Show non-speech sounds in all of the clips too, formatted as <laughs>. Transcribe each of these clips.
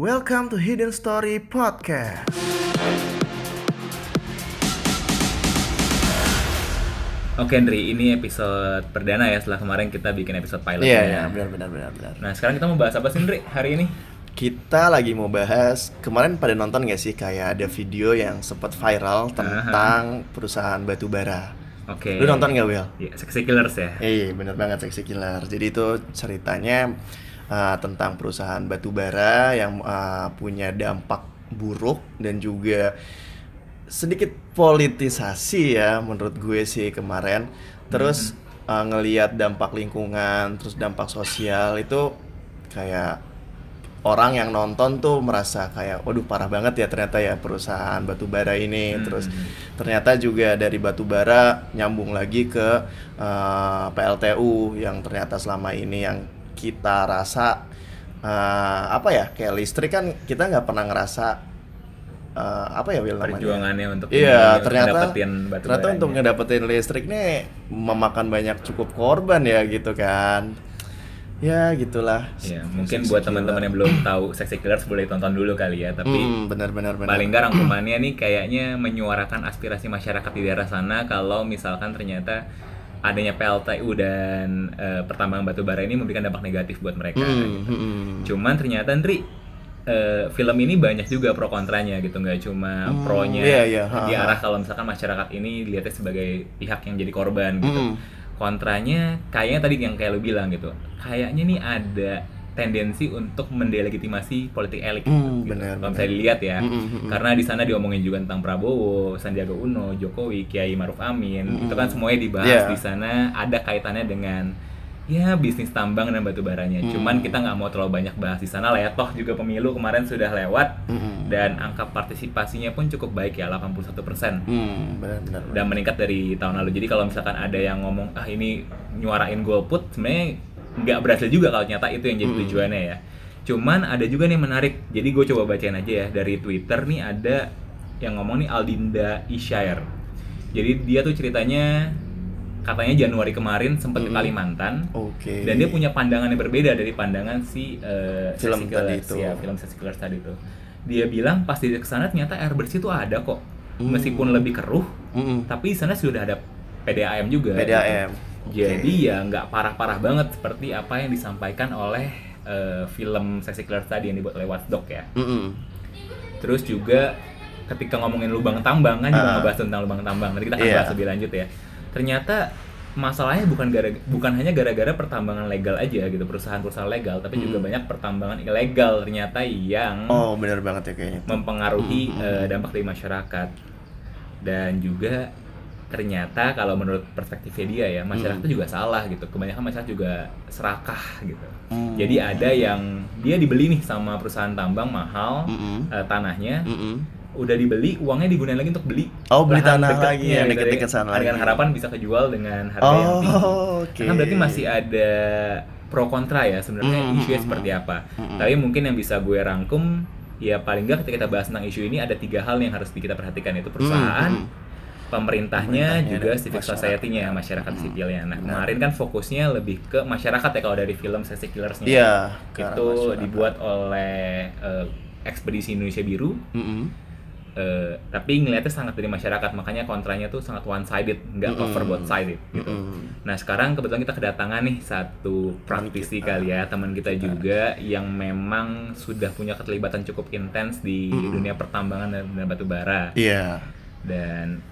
Welcome to Hidden Story Podcast. Oke Andri, ini episode perdana ya setelah kemarin kita bikin episode pilot. Iya, iya, benar benar benar benar. Nah sekarang kita mau bahas apa sih Andri hari ini? Kita lagi mau bahas kemarin pada nonton gak sih kayak ada video yang sempat viral tentang perusahaan batu bara. Oke. Lu nonton gak Will? Iya, Sexy Killers ya. Iya bener banget Sexy Killer. Jadi itu ceritanya uh, tentang perusahaan batu bara yang uh, punya dampak buruk dan juga sedikit politisasi ya menurut gue sih kemarin. Terus uh, ngelihat dampak lingkungan, terus dampak sosial itu kayak orang yang nonton tuh merasa kayak waduh parah banget ya ternyata ya perusahaan batu bara ini Hmm. terus ternyata juga dari batu bara nyambung lagi ke uh, PLTU yang ternyata selama ini yang kita rasa uh, apa ya kayak listrik kan kita nggak pernah ngerasa uh, apa ya Will namanya? Perjuangannya untuk iya ini, ternyata batu ternyata untuk ngedapetin listrik nih memakan banyak cukup korban ya gitu kan. Ya gitulah. Ya, mungkin buat teman-teman yang belum tahu Sexy Killers boleh tonton dulu kali ya, tapi Hmm, benar-benar benar. paling nggak rangkumannya nih kayaknya menyuarakan aspirasi masyarakat di daerah sana kalau misalkan ternyata adanya PLTU dan eh, pertambangan batu bara ini memberikan dampak negatif buat mereka. Hmm, hmm, hmm. Cuman ternyata Ndri eh, film ini banyak juga pro kontranya gitu nggak cuma Hmm, pronya iya, iya, ha, di arah kalau misalkan masyarakat ini dilihatnya sebagai pihak yang jadi korban gitu. Hmm. Kontranya kayaknya tadi yang kayak lu bilang gitu. Kayaknya nih ada tendensi untuk mendelegitimasi politik elit Hmm, gitu. benar, Kalau benar. misalnya dilihat ya. Hmm, hmm, hmm. Karena di sana diomongin juga tentang Prabowo, Sandiaga Uno, Jokowi, Kiai Maruf Amin. Hmm. Itu kan semuanya dibahas Iya. di sana ada kaitannya dengan ya bisnis tambang dan batu baranya. Hmm. Cuman kita nggak mau terlalu banyak bahas di sana lah ya. Toh juga pemilu kemarin sudah lewat Hmm, dan angka partisipasinya pun cukup baik ya 81%. hmm, benar-benar. Dan meningkat dari tahun lalu. Jadi kalau misalkan ada yang ngomong ah ini nyuarain golput sebenarnya nggak berhasil juga kalau nyata itu yang jadi Hmm. tujuannya ya. Cuman ada juga nih menarik. Jadi gue coba bacain aja ya dari Twitter nih ada yang ngomong nih Aldinda Ishair. Jadi dia tuh ceritanya katanya Januari kemarin sempat ke Mm-mm. Kalimantan Oke. dan dia punya pandangan yang berbeda dari pandangan si eh, Film tadi itu. ya film Sexy Killers tadi itu. Dia bilang pas dia ke sana ternyata air bersih tuh ada kok, Hmm. meskipun lebih keruh, Hmm, tapi di sana sudah ada PDAM juga. PDAM. gitu. Jadi ya nggak parah-parah banget seperti apa yang disampaikan oleh eh, film Sexy Killers tadi yang dibuat oleh Watchdog ya. Hmm, Terus juga ketika ngomongin lubang tambang kan juga Ah. ngebahas tentang lubang tambang. Nanti kita akan Iya. bahas lebih lanjut ya. Ternyata masalahnya bukan gara bukan hanya gara-gara pertambangan legal aja gitu perusahaan-perusahaan legal tapi juga Hmm. banyak pertambangan ilegal ternyata yang Oh, benar banget ya kayaknya. mempengaruhi Hmm, hmm. dampak dari masyarakat dan juga ternyata kalau menurut perspektifnya dia ya masyarakat Hmm. juga salah gitu kebanyakan masyarakat juga serakah gitu Hmm. jadi ada yang dia dibeli nih sama perusahaan tambang mahal Hmm, eh, tanahnya hmm. udah dibeli uangnya digunain lagi untuk beli Oh, beli tanah dekatnya lagi yang gitu. deket-deket sana dengan lagi. harapan bisa kejual dengan harga yang tinggi Oh, oke. karena berarti masih ada pro kontra ya sebenarnya Hmm, isunya hmm, seperti hmm. apa. Hmm. Tapi mungkin yang bisa gue rangkum ya paling nggak ketika kita bahas tentang isu ini ada tiga hal yang harus kita perhatikan yaitu perusahaan, Hmm, pemerintahnya, Pemerintahnya juga dan civic masyarakat. society-nya, masyarakat Hmm, sipilnya. Nah, benar. kemarin kan fokusnya lebih ke masyarakat ya kalau dari film Sexy Killers-nya. Iya, Itu masyarakat. dibuat oleh eh, Ekspedisi Indonesia Biru. Hmm, Eh, tapi ngelihatnya sangat dari masyarakat makanya kontranya tuh sangat one sided nggak Mm-mm. cover both sided gitu Mm-mm. nah sekarang kebetulan kita kedatangan nih satu praktisi kita. kali ya teman kita Kita. juga yang memang sudah punya keterlibatan cukup intens di Mm-mm. dunia pertambangan dan, dan batu bara Iya. dan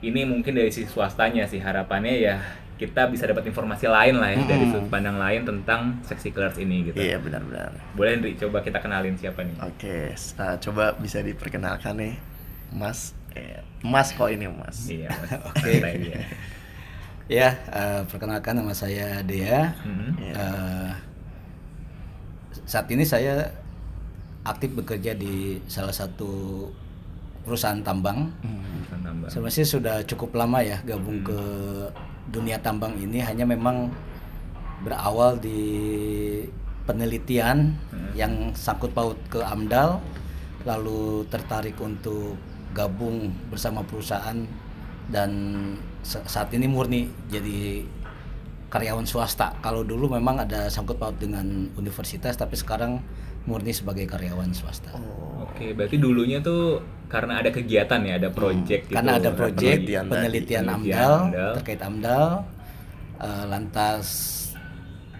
ini mungkin dari sisi swastanya sih harapannya ya kita bisa dapat informasi lain lah ya dari Mm-mm. sudut pandang lain tentang Sexy Killers ini gitu Iya, benar-benar. boleh Hendri coba kita kenalin siapa nih Oke, nah, coba bisa diperkenalkan nih, Mas. Eh, mas kok ini Mas? iya <laughs> Oke. Santai dia. Ya, eh, perkenalkan nama saya Dea. Iya. Eh, saat ini saya aktif bekerja di salah satu perusahaan tambang. Hmm. Sebenarnya sudah cukup lama ya gabung ke dunia tambang ini. Hanya memang berawal di penelitian Hmm. yang sangkut paut ke AMDAL, lalu tertarik untuk gabung bersama perusahaan dan sa- saat ini murni jadi karyawan swasta. Kalau dulu memang ada sangkut paut dengan universitas, tapi sekarang murni sebagai karyawan swasta. Oke, berarti dulunya tuh karena ada kegiatan ya, ada project gitu. Karena ada proyek penelitian penelitian, AMDAL, AMDAL. terkait AMDAL, eh, lantas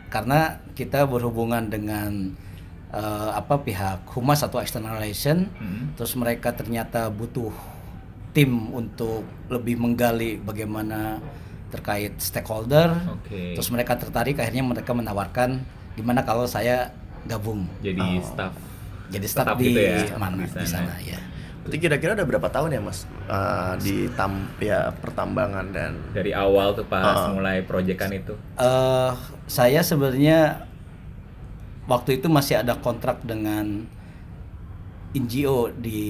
karena kita berhubungan dengan eh, apa pihak humas atau external relation, Hmm. terus mereka ternyata butuh tim untuk lebih menggali bagaimana terkait stakeholder, Oke. terus mereka tertarik akhirnya mereka menawarkan gimana kalau saya gabung Jadi staff jadi staff Tetap di gitu ya, mana di di sana. sana ya. Berarti kira-kira udah berapa tahun ya mas eh, di tam ya pertambangan dan dari awal tuh pas Ah. mulai proyekan itu. eh saya sebenarnya waktu itu masih ada kontrak dengan NGO di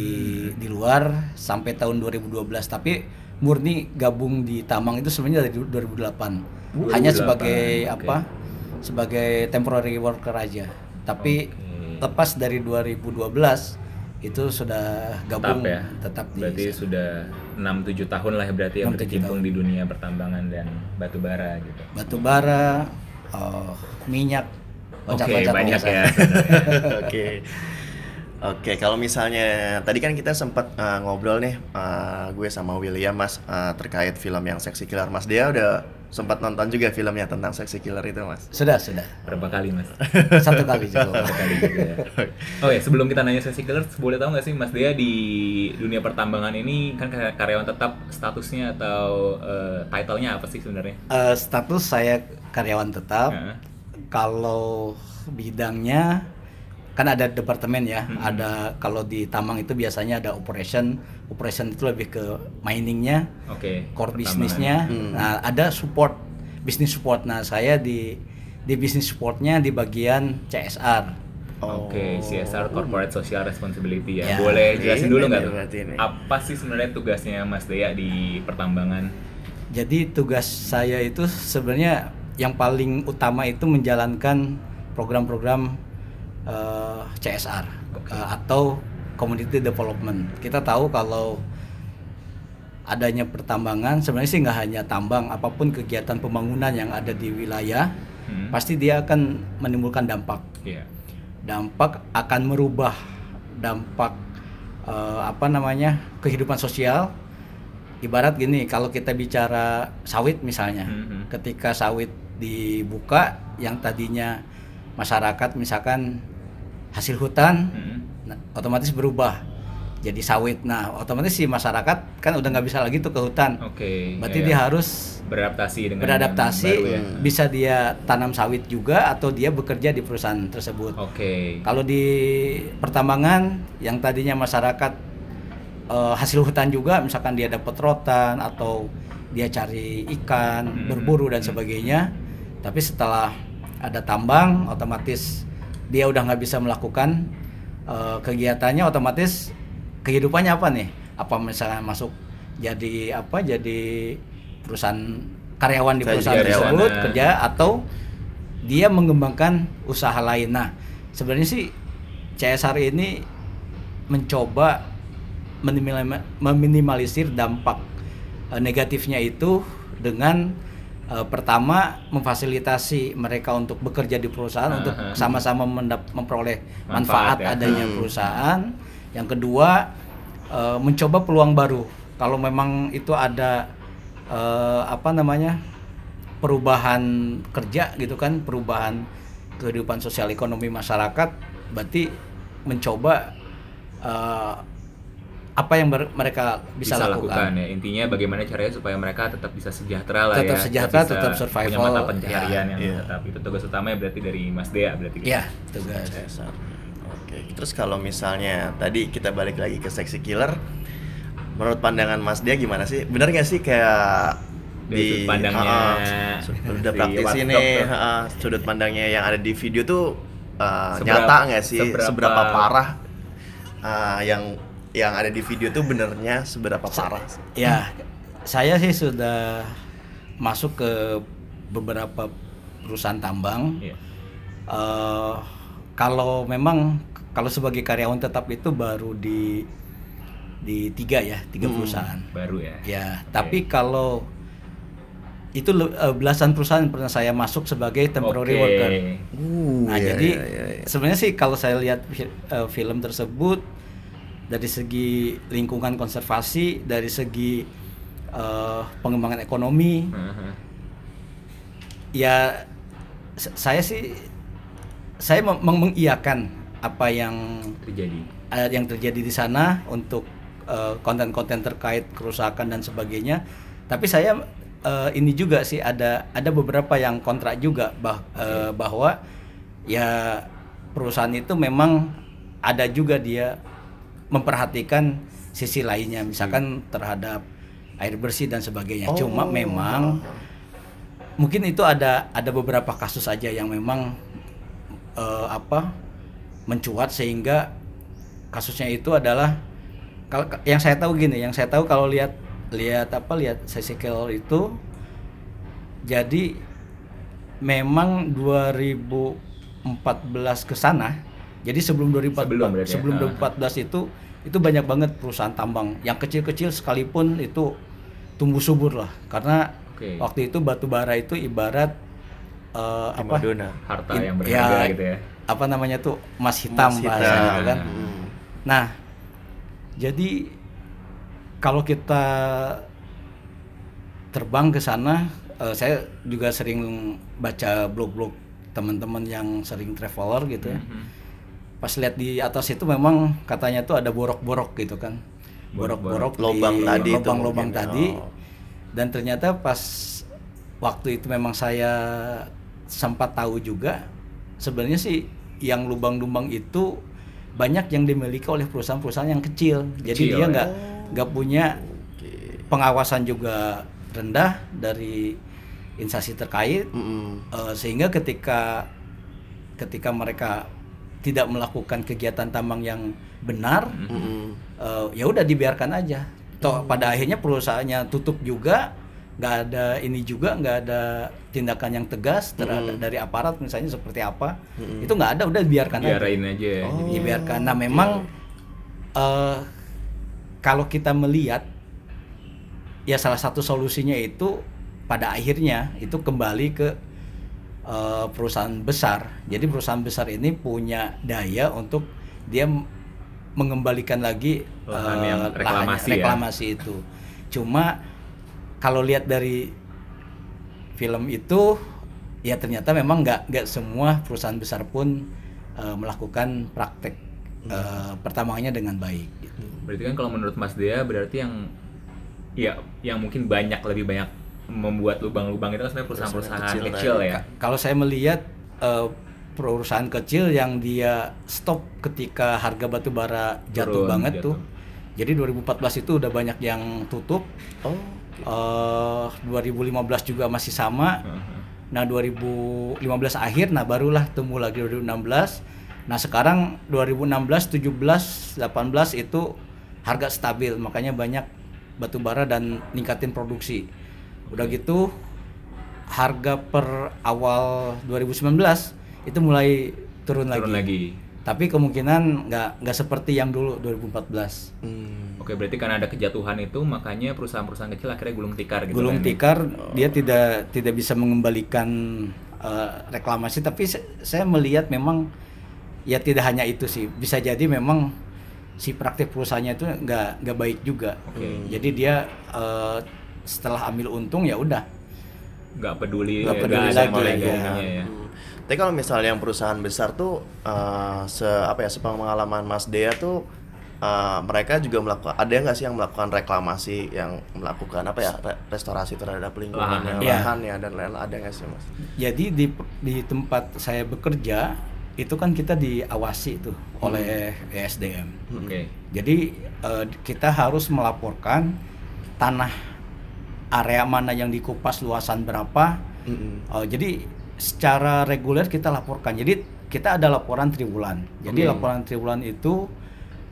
di luar sampai tahun 2012 tapi murni gabung di Tamang itu sebenarnya dari 2008 hanya 2008, sebagai oke. apa sebagai temporary worker aja tapi Oke. lepas dari 2012 itu sudah gabung tetap ya. tetap di berarti sudah 6 7 tahun lah ya berarti yang 6-7 berkecimpung di dunia pertambangan dan batu bara gitu. batu bara eh, minyak Oke, loncat-loncat banyak loncat. ya. <laughs> Oke. Oke, kalau misalnya tadi kan kita sempat uh, ngobrol nih uh, gue sama William Mas uh, terkait film yang Sexy Killer Mas dia udah sempat nonton juga filmnya tentang Sexy Killer itu Mas. Sudah, sudah. Berapa kali mas? <laughs> Satu kali cukup. Satu kali juga ya. <laughs> Oh ya sebelum kita nanya sesi killer, boleh tahu nggak sih Mas Dea di dunia pertambangan ini kan kar- karyawan tetap statusnya atau eh, title-nya apa sih sebenarnya? Eh, status saya karyawan tetap. Heeh. Kalau bidangnya kan ada departemen ya. Hmm. Ada kalau di tambang itu biasanya ada operation. Operation itu lebih ke miningnya, Oke. core bisnisnya. Hmm. Nah, ada support, bisnis support. Nah, saya di di bisnis supportnya di bagian CSR. Oke, CSR Corporate Social Responsibility ya. Ya. Boleh jelasin Ini dulu nggak tuh? Apa sih sebenarnya tugasnya Mas Dea di pertambangan? Jadi tugas saya itu sebenarnya yang paling utama itu menjalankan program-program eh, CSR Oke. eh, atau community development. Kita tahu kalau adanya pertambangan sebenarnya sih nggak hanya tambang, apa pun kegiatan pembangunan yang ada di wilayah Hmm. pasti dia akan menimbulkan dampak. Iya. Dampak akan merubah dampak eh, apa namanya kehidupan sosial ibarat gini kalau kita bicara sawit misalnya Mhm. ketika sawit dibuka yang tadinya masyarakat misalkan hasil hutan Hmm. nah, otomatis berubah jadi sawit nah otomatis si masyarakat kan udah nggak bisa lagi tuh ke hutan Oke. berarti iya. dia harus beradaptasi dengan beradaptasi yang baru ya. bisa dia tanam sawit juga atau dia bekerja di perusahaan tersebut Oke. kalau di pertambangan yang tadinya masyarakat eh, hasil hutan juga, misalkan dia dapat rotan atau dia cari ikan, Hmm. berburu dan sebagainya. Tapi setelah ada tambang, otomatis dia udah nggak bisa melakukan eh, kegiatannya, otomatis kehidupannya apa nih? Apa misalnya masuk jadi apa? Jadi perusahaan karyawan di perusahaan tersebut karyawan. kerja atau dia mengembangkan usaha lain. Nah, sebenarnya sih CSR ini mencoba meminimalisir dampak eh, negatifnya itu dengan eh, pertama memfasilitasi mereka untuk bekerja di perusahaan untuk Aha. sama-sama mendap- memperoleh Manfaat manfaat, ya. adanya Hmm. perusahaan. Yang kedua eh, mencoba peluang baru. Kalau memang itu ada eh, apa namanya perubahan kerja gitu kan, perubahan kehidupan sosial ekonomi masyarakat, berarti mencoba eh, apa yang ber- mereka bisa, lakukan. ya intinya bagaimana caranya supaya mereka tetap bisa sejahtera lah Tetap ya sejahtera, bisa tetap survival, punya mata ya. pencaharian yang Iya. tetap itu tugas utamanya berarti dari Mas Dea berarti Iya, tugas. CSR. Oke, terus kalau misalnya tadi kita balik lagi ke Sexy Killer, menurut pandangan Mas dia gimana sih? Bener nggak sih kayak Dari sudut pandangnya <laughs> su- udah praktis ini ha-ha, sudut pandangnya yang ada di video tuh uh, Seberapa- nyata nggak sih seberapa- seberapa, parah uh, yang yang ada di video tuh benernya seberapa parah? Ya, saya sih sudah masuk ke beberapa perusahaan tambang. Iya. Eh, kalau memang kalau sebagai karyawan tetap itu baru di di tiga ya tiga Hmm. perusahaan. baru ya Ya, tapi kalau itu eh, belasan perusahaan pernah saya masuk sebagai temporary Oke. worker. Uh, Nah, iya, jadi iya, iya, iya. sebenarnya sih kalau saya lihat eh, film tersebut dari segi lingkungan konservasi, dari segi eh, pengembangan ekonomi, Heeh. ya saya sih saya meng- meng- mengiyakan apa yang terjadi. eh, yang terjadi di sana untuk eh, konten-konten terkait kerusakan dan sebagainya. Tapi saya eh, ini juga sih ada ada beberapa yang kontrak juga bah, eh, bahwa ya perusahaan itu memang ada juga dia memperhatikan sisi lainnya, misalkan terhadap air bersih dan sebagainya. Cuma Oh. memang mungkin itu ada ada beberapa kasus aja yang memang eh, apa mencuat sehingga kasusnya itu adalah kalau yang saya tahu gini yang saya tahu kalau lihat lihat apa lihat Sesikil itu jadi memang 2014 ke sana jadi sebelum 2014 Sebelum ya? sebelum Ah. 2014 itu itu banyak banget perusahaan tambang yang kecil-kecil sekalipun itu tumbuh subur lah karena Oke. waktu itu batu bara itu ibarat eh, apa Primadona. Harta In- yang berharga gitu ya. apa namanya tuh emas hitam bahasanya hitam. gitu kan. Hmm. Nah, jadi kalau kita terbang ke sana, eh, saya juga sering baca blog-blog teman-teman yang sering traveler gitu ya. Mhm. Pas lihat di atas itu memang katanya tuh ada borok-borok gitu kan. Borok-borok di Lobang tadi itu lubang-lubang tadi. Oh. Dan ternyata pas waktu itu memang saya sempat tahu juga sebenarnya sih yang lubang-lubang itu banyak yang dimiliki oleh perusahaan-perusahaan yang kecil. Jadi Kecil, dia ya. nggak nggak punya Oke. pengawasan juga rendah dari instansi terkait Mm-mm. Eh, sehingga ketika ketika mereka tidak melakukan kegiatan tambang yang benar Mm-mm. eh, ya udah dibiarkan aja. Toh pada akhirnya perusahaannya tutup juga nggak ada ini juga nggak ada tindakan yang tegas terhadap dari aparat misalnya seperti apa itu nggak ada udah dibiarkan aja. Biarain aja ya. Oh. Jadi- dibiarkan. Nah memang eh, kalau kita melihat ya salah satu solusinya itu pada akhirnya itu kembali ke eh, perusahaan besar jadi perusahaan besar ini punya daya untuk dia mengembalikan lagi Lahan eh, yang lahannya- reklamasi ya. reklamasi itu cuma kalau lihat dari film itu ya ternyata memang nggak nggak semua perusahaan besar pun eh, melakukan praktek eh, pertambangannya dengan baik. gitu. Berarti kan kalau menurut Mas Dea berarti yang ya yang mungkin banyak lebih banyak membuat lubang-lubang itu kan sebenarnya perusahaan-perusahaan Perusahaan kecil, kecil ya. Ka- Kalau saya melihat eh, perusahaan kecil yang dia stop ketika harga batu bara jatuh Turun, banget jatuh. tuh. Jadi 2014 itu udah banyak yang tutup. Oh. Eh 2015 juga masih sama. Heeh. Nah 2015 akhir, nah barulah tumbuh lagi 2016. Nah sekarang 2016, 17, 18 itu harga stabil, makanya banyak batu bara dan ningkatin produksi. Udah gitu harga per awal 2019 itu mulai turun, Turun lagi. Tapi kemungkinan nggak nggak seperti yang dulu 2014. Hmm. Oke, berarti karena ada kejatuhan itu makanya perusahaan-perusahaan kecil akhirnya gulung tikar gitu Gulung kan. tikar dia tidak tidak bisa mengembalikan eh, reklamasi tapi saya melihat memang ya tidak hanya itu sih bisa jadi memang si praktik perusahaannya itu nggak nggak baik juga Oke. jadi dia eh, setelah ambil untung ya udah nggak peduli Nggak ya, peduli lagi, ya. ya. Hmm. Tapi kalau misalnya yang perusahaan besar tuh eh, se apa ya sepengalaman Mas Dea tuh eh, mereka juga melakukan ada nggak sih yang melakukan reklamasi yang melakukan apa ya re- restorasi terhadap lingkungannya Lahan. Iya. lahannya dan lain-lain ada nggak sih Mas? jadi di di tempat saya bekerja itu kan kita diawasi tuh oleh ESDM Oke. Jadi eh, kita harus melaporkan tanah area mana yang dikupas luasan berapa. Mm-mm. Eh, jadi secara reguler kita laporkan. Jadi kita ada laporan triwulan. Jadi Oke. laporan triwulan itu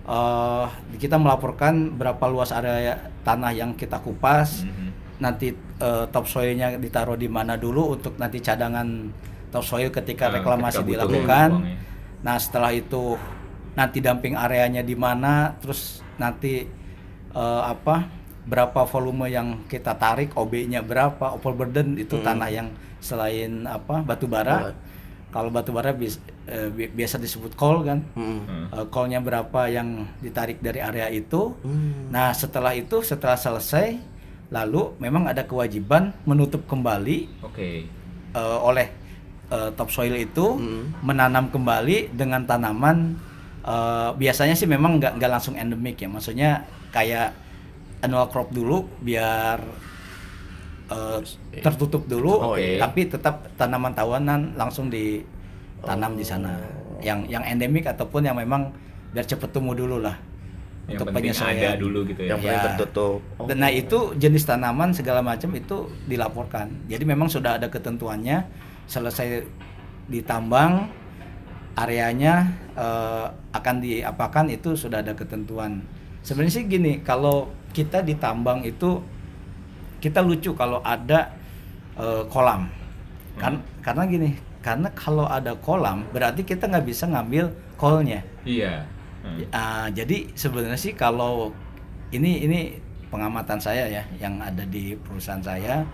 eh, kita melaporkan berapa luas area tanah yang kita kupas. Mhm. Nanti eh, topsoilnya ditaruh di mana dulu untuk nanti cadangan topsoil ketika Ah, reklamasi ketika dilakukan. uangnya. Nah setelah itu nanti dumping areanya di mana, terus nanti eh, apa berapa volume yang kita tarik, OB-nya berapa, overburden itu Hmm. tanah yang selain apa batu bara. Berat. Kalau batu bara bis- eh, bi- biasa disebut coal kan. Mm. Hmm. Coal-nya berapa yang ditarik dari area itu. Hmm. Nah, setelah itu setelah selesai lalu memang ada kewajiban menutup kembali Oke. eh, oleh eh, topsoil itu Hmm. menanam kembali dengan tanaman eh, biasanya sih memang nggak nggak langsung endemik ya maksudnya kayak annual crop dulu biar eh, tertutup dulu Oke. tapi tetap tanaman tawanan langsung ditanam di sana Oh. yang yang endemik ataupun yang memang biar cepet tumbuh dulu lah Yang untuk penting ada penyesuaian dulu gitu ya. Yang Ya. tertutup. Oh. Dan Nah itu jenis tanaman segala macam itu dilaporkan. Jadi memang sudah ada ketentuannya. Selesai ditambang areanya eh, akan diapakan itu sudah ada ketentuan. Sebenarnya sih gini, kalau kita ditambang itu kita lucu kalau ada eh, kolam. Kan, karena gini, karena kalau ada kolam berarti kita nggak bisa ngambil kolnya. Iya. Hmm. Ah, jadi sebenarnya sih kalau ini ini pengamatan saya ya yang ada di perusahaan saya.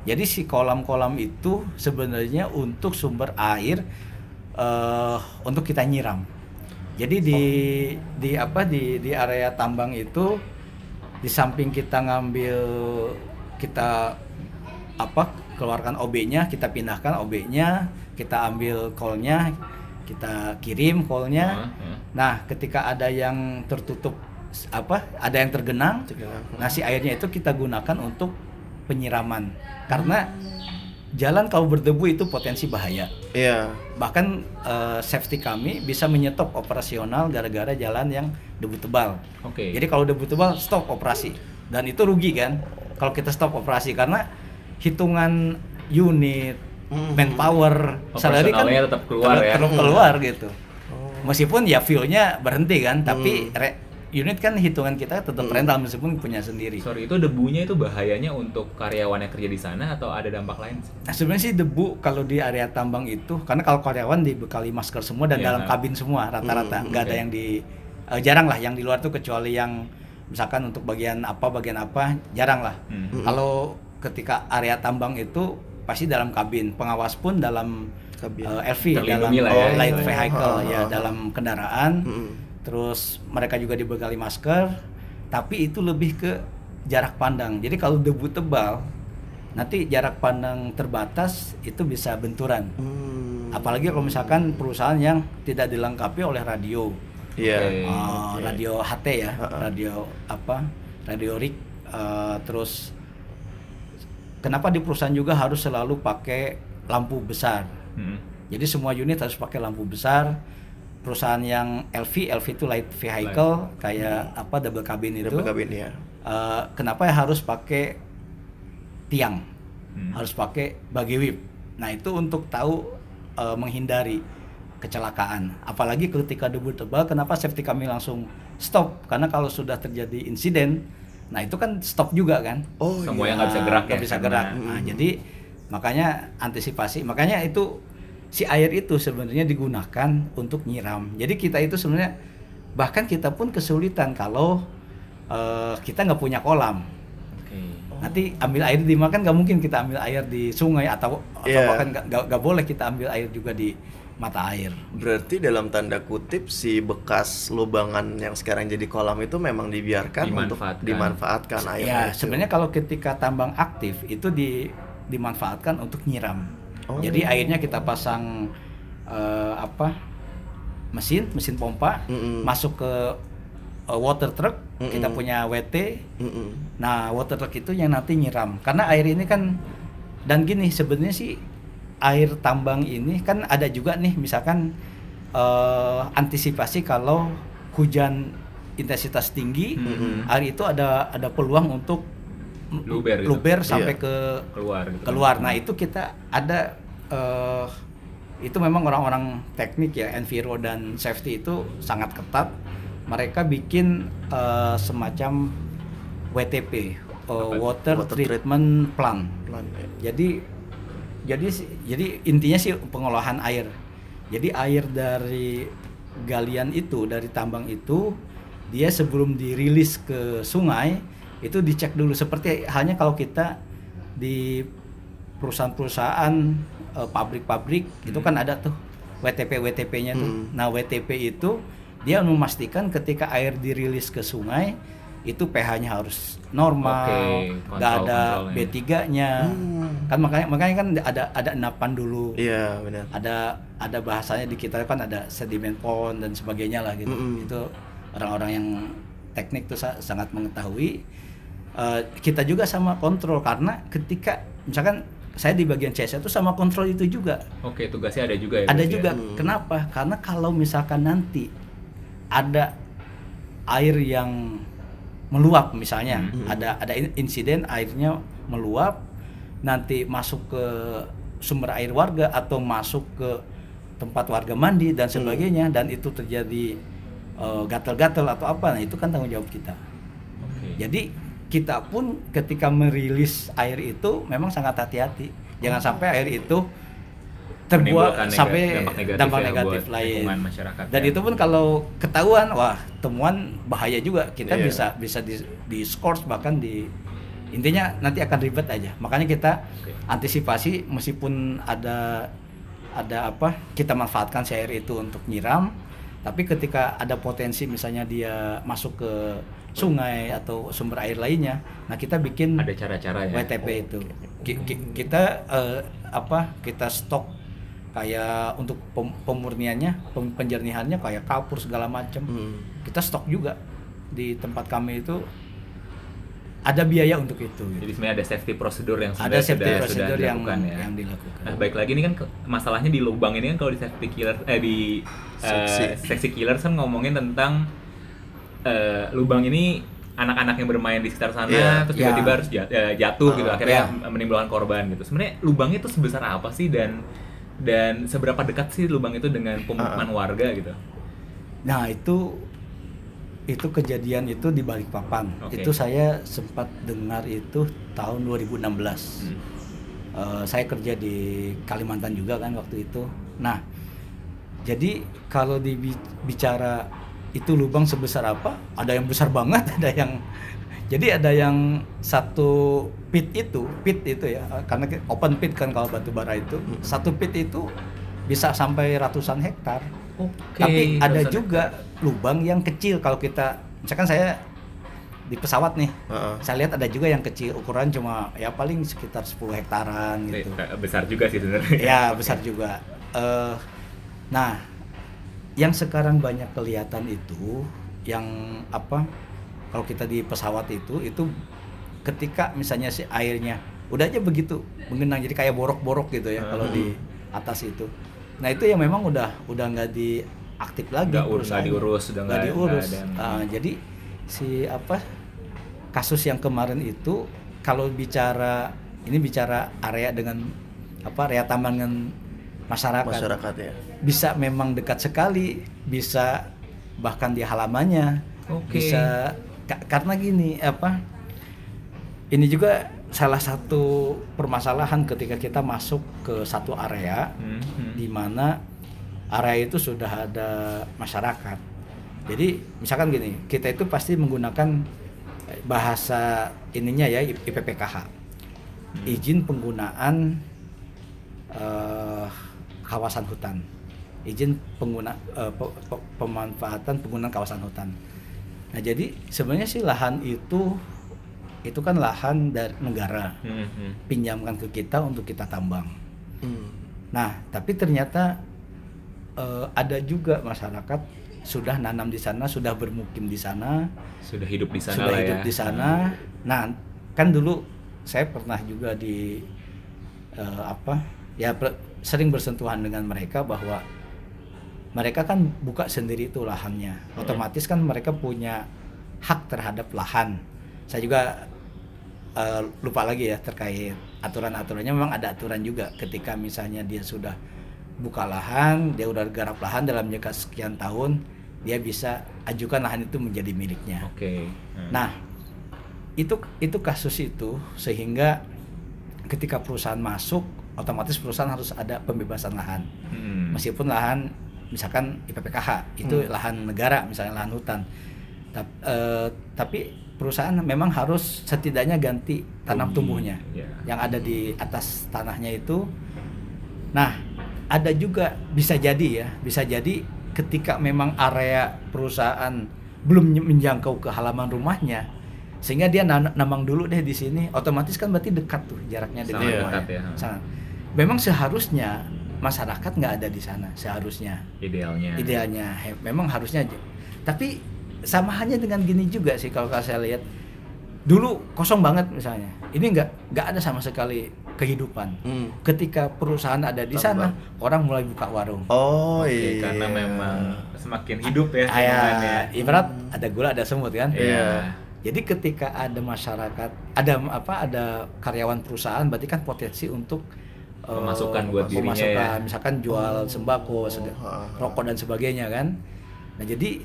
Jadi si kolam-kolam itu sebenarnya untuk sumber air eh, untuk kita nyiram. Jadi di di apa di di area tambang itu di samping kita ngambil kita apa keluarkan OB-nya, kita pindahkan OB-nya, kita ambil kolnya, kita kirim kolnya. Heeh, heeh. Nah, ketika ada yang tertutup apa, ada yang tergenang, Tergenang. nah si airnya itu kita gunakan untuk penyiraman. Karena jalan kalau berdebu itu potensi bahaya. Iya. Bahkan eh, safety kami bisa menyetop operasional gara-gara jalan yang debu tebal. Oke. Jadi kalau debu tebal stop operasi dan itu rugi kan kalau kita stop operasi karena hitungan unit Hmm. manpower salary kan Operasionalnya tetap keluar tetap- ya. tetap keluar gitu. Oh. Meskipun ya fuelnya berhenti kan, tapi Hmm. re- unit kan hitungan kita tetap Hmm. rental meskipun punya sendiri. Sorry, itu debunya itu bahayanya untuk karyawan yang kerja di sana atau ada dampak lain? Nah sebenarnya sih debu kalau di area tambang itu karena kalau karyawan dibekali masker semua dan Iya, dalam nah. kabin semua rata-rata Hmm, nggak ada oke. yang di eh, jarang lah yang di luar tuh kecuali yang misalkan untuk bagian apa bagian apa jarang lah. Hmm. Hmm. Kalau ketika area tambang itu pasti dalam kabin pengawas pun dalam Kabin. eh, LV dalam Terlindungi lah ya, oh, light istilahnya. vehicle Ha, ha, ya ha. dalam kendaraan. Mm-mm. Terus mereka juga dibekali masker, tapi itu lebih ke jarak pandang. Jadi kalau debu tebal, nanti jarak pandang terbatas itu bisa benturan. Hmm. Apalagi kalau misalkan perusahaan yang tidak dilengkapi oleh radio, Iya. Oke. Eh, Oke. radio HT ya, Ha-ha. radio apa, radio rig. eh, terus kenapa di perusahaan juga harus selalu pakai lampu besar? Hmm. Jadi semua unit harus pakai lampu besar. Perusahaan yang LV, LV itu light vehicle kayak apa double cabin itu. Double kabin ya. eh, kenapa ya harus pakai tiang? Hmm. Harus pakai bagi whip. Nah, itu untuk tahu eh, menghindari kecelakaan. Apalagi ketika debu tebal, kenapa safety kami langsung stop? Karena kalau sudah terjadi insiden, nah itu kan stop juga kan? Oh Semuanya iya. nggak bisa gerak nggak ya, bisa karena- gerak. Nah, Hmm. jadi makanya antisipasi. Makanya itu si air itu sebenarnya digunakan untuk nyiram. Jadi kita itu sebenarnya bahkan kita pun kesulitan kalau eh, kita nggak punya kolam. Oke. Nanti ambil air di mana kan nggak mungkin kita ambil air di sungai atau atau Iya. bahkan nggak- boleh kita ambil air juga di mata air. Berarti dalam tanda kutip si bekas lubangan yang sekarang jadi kolam itu memang dibiarkan untuk Dimanfaatkan. dimanfaatkan airnya. Ya, itu. sebenarnya kalau ketika tambang aktif itu di, dimanfaatkan untuk nyiram. Oh. Jadi airnya kita pasang eh, apa mesin, mesin pompa, Mm-mm. masuk ke eh, water truck. Kita Mm-mm. punya WT. Mm-mm. Nah, water truck itu yang nanti nyiram. Karena air ini kan dan gini sebenarnya sih air tambang ini kan ada juga nih misalkan eh, antisipasi kalau hujan intensitas tinggi, Mm-mm. air itu ada ada peluang untuk Luber gitu. luber sampai Iya. ke Keluar gitu. keluar. Nah, itu kita ada eh, itu memang orang-orang teknik ya, enviro dan safety itu sangat ketat. Mereka bikin eh, semacam WTP, eh, Apa? Water, Water Treatment Plan. Pelan, ya. Jadi jadi jadi intinya sih pengolahan air. Jadi air dari galian itu dari tambang itu dia sebelum dirilis ke sungai itu dicek dulu seperti halnya kalau kita di perusahaan-perusahaan eh, pabrik-pabrik itu Hmm. kan ada tuh WTP WTP-nya tuh. Hmm. Nah, WTP itu dia memastikan ketika air dirilis ke sungai itu pH-nya harus normal, Oke, nggak ada kontrol-kontrolnya. B3-nya. Hmm. Kan makanya makanya kan ada ada enapan dulu. Iya, benar. Ada ada bahasanya di kita kan ada sedimen pond dan sebagainya lah gitu. Mm-mm. Itu orang-orang yang teknik tuh sa- sangat mengetahui. Eh, kita juga sama kontrol karena ketika misalkan saya di bagian CS itu sama kontrol itu juga. Oke, tugasnya ada juga ya. Ada ya? juga. Hmm. Kenapa? Karena kalau misalkan nanti ada air yang meluap misalnya, Hmm. ada ada in- insiden airnya meluap nanti masuk ke sumber air warga atau masuk ke tempat warga mandi dan sebagainya dan itu terjadi eh, gatal-gatal atau apa, nah itu kan tanggung jawab kita. Oke. Jadi kita pun ketika merilis air itu memang sangat hati-hati. Jangan sampai air itu terbuat sampai dampak negatif dampak ya negatif lain. Dan ya. itu pun kalau ketahuan, wah temuan bahaya juga. Kita Iya. bisa bisa di, di scores bahkan di intinya nanti akan ribet aja. Makanya kita Oke. antisipasi meskipun ada ada apa kita manfaatkan si air itu untuk nyiram, tapi ketika ada potensi misalnya dia masuk ke sungai atau sumber air lainnya, nah kita bikin ada cara-cara ya. WTP itu. Ki- ki- kita eh, apa? Kita stok kayak untuk pem- pemurniannya, pem- penjernihannya kayak kapur segala macam. Hmm. Kita stok juga di tempat kami itu ada biaya untuk itu. gitu. Jadi sebenarnya ada safety prosedur yang sudah Ada safety sudah, procedure sudah yang dilakukan ya. yang dilakukan. Nah, baik lagi ini kan ke- masalahnya di lubang ini kan kalau di safety killer eh di eh, Seksi. seksi killer kan ngomongin tentang eh, lubang ini anak-anak yang bermain di sekitar sana Iya. terus Iya. tiba-tiba harus jat- eh, jatuh gitu Ah, akhirnya iya. menimbulkan korban gitu. Sebenarnya lubangnya itu sebesar apa sih dan dan seberapa dekat sih lubang itu dengan pemukiman warga gitu? Nah, itu itu kejadian itu di Balikpapan. Oke. Itu saya sempat dengar itu tahun 2016. Hmm. Eh, saya kerja di Kalimantan juga kan waktu itu. Nah, jadi kalau dibicara itu lubang sebesar apa? Ada yang besar banget, <laughs> ada yang jadi ada yang satu pit itu, pit itu ya, karena open pit kan kalau batu bara itu, satu pit itu bisa sampai ratusan hektar. Oke. Tapi ada juga lubang yang kecil kalau kita, misalkan saya di pesawat nih, Heeh. saya lihat ada juga yang kecil ukuran cuma ya paling sekitar 10 hektaran Eh, gitu. besar juga sih sebenarnya. ya besar juga. Eh, nah, yang sekarang banyak kelihatan itu yang apa? Kalau kita di pesawat itu itu ketika misalnya si airnya udah aja begitu mengenang jadi kayak borok-borok gitu ya kalau Hmm. di atas itu. Nah itu yang memang udah udah nggak diaktif lagi Nggak ur- nggak diurus, udah Nggak diurus. ada- Ah, jadi si apa kasus yang kemarin itu kalau bicara ini bicara area dengan apa area taman dengan masyarakat, Masyarakat ya. bisa memang dekat sekali bisa bahkan di halamannya Oke. bisa ka- karena gini apa ini juga salah satu permasalahan ketika kita masuk ke satu area Hmm, hmm. di mana area itu sudah ada masyarakat. Jadi misalkan gini, kita itu pasti menggunakan bahasa ininya ya IPPKH. Hmm. Izin penggunaan eh, kawasan hutan. Izin pengguna eh, pe- pe- pemanfaatan penggunaan kawasan hutan. Nah, jadi sebenarnya sih lahan itu itu kan lahan dari negara Hmm, hmm. pinjamkan ke kita untuk kita tambang. Hmm. Nah, tapi ternyata eh, ada juga masyarakat sudah nanam di sana, sudah bermukim di sana, Sudah hidup di sana sudah lah hidup ya. di sana. Nah, kan dulu saya pernah juga di eh, apa? Ya per- sering bersentuhan dengan mereka bahwa mereka kan buka sendiri itu lahannya. Otomatis kan mereka punya hak terhadap lahan. Saya juga eh, lupa lagi ya terkait aturan-aturannya memang ada aturan juga ketika misalnya dia sudah buka lahan, dia udah garap lahan dalam jangka sekian tahun, dia bisa ajukan lahan itu menjadi miliknya. Oke. Hmm. Nah, itu itu kasus itu sehingga ketika perusahaan masuk, otomatis perusahaan harus ada pembebasan lahan. Hmm. Meskipun lahan misalkan IPPKH itu Hmm. lahan negara, misalnya lahan hutan. Tap- eh, tapi perusahaan memang harus setidaknya ganti tanam tumbuhnya ya. yang ada di atas tanahnya itu. Nah, ada juga bisa jadi ya, bisa jadi ketika memang area perusahaan belum menjangkau ke halaman rumahnya, sehingga dia nambang dulu deh di sini, otomatis kan berarti dekat tuh jaraknya dengan rumahnya. dekat ya. Sangat. Memang seharusnya masyarakat nggak ada di sana, seharusnya Idealnya. idealnya he- memang harusnya aja. tapi sama hanya dengan gini juga sih kalau saya lihat dulu kosong banget misalnya ini nggak nggak ada sama sekali kehidupan Hmm. ketika perusahaan ada di sana orang mulai buka warung Oh Oke, iya. karena memang semakin hidup ya Kayak lingkungannya. ibarat ada gula ada semut kan Iya. jadi ketika ada masyarakat ada apa ada karyawan perusahaan berarti kan potensi untuk Pemasukan buat dirinya pemasukan, ya. misalkan jual sembako ha. rokok dan sebagainya kan nah jadi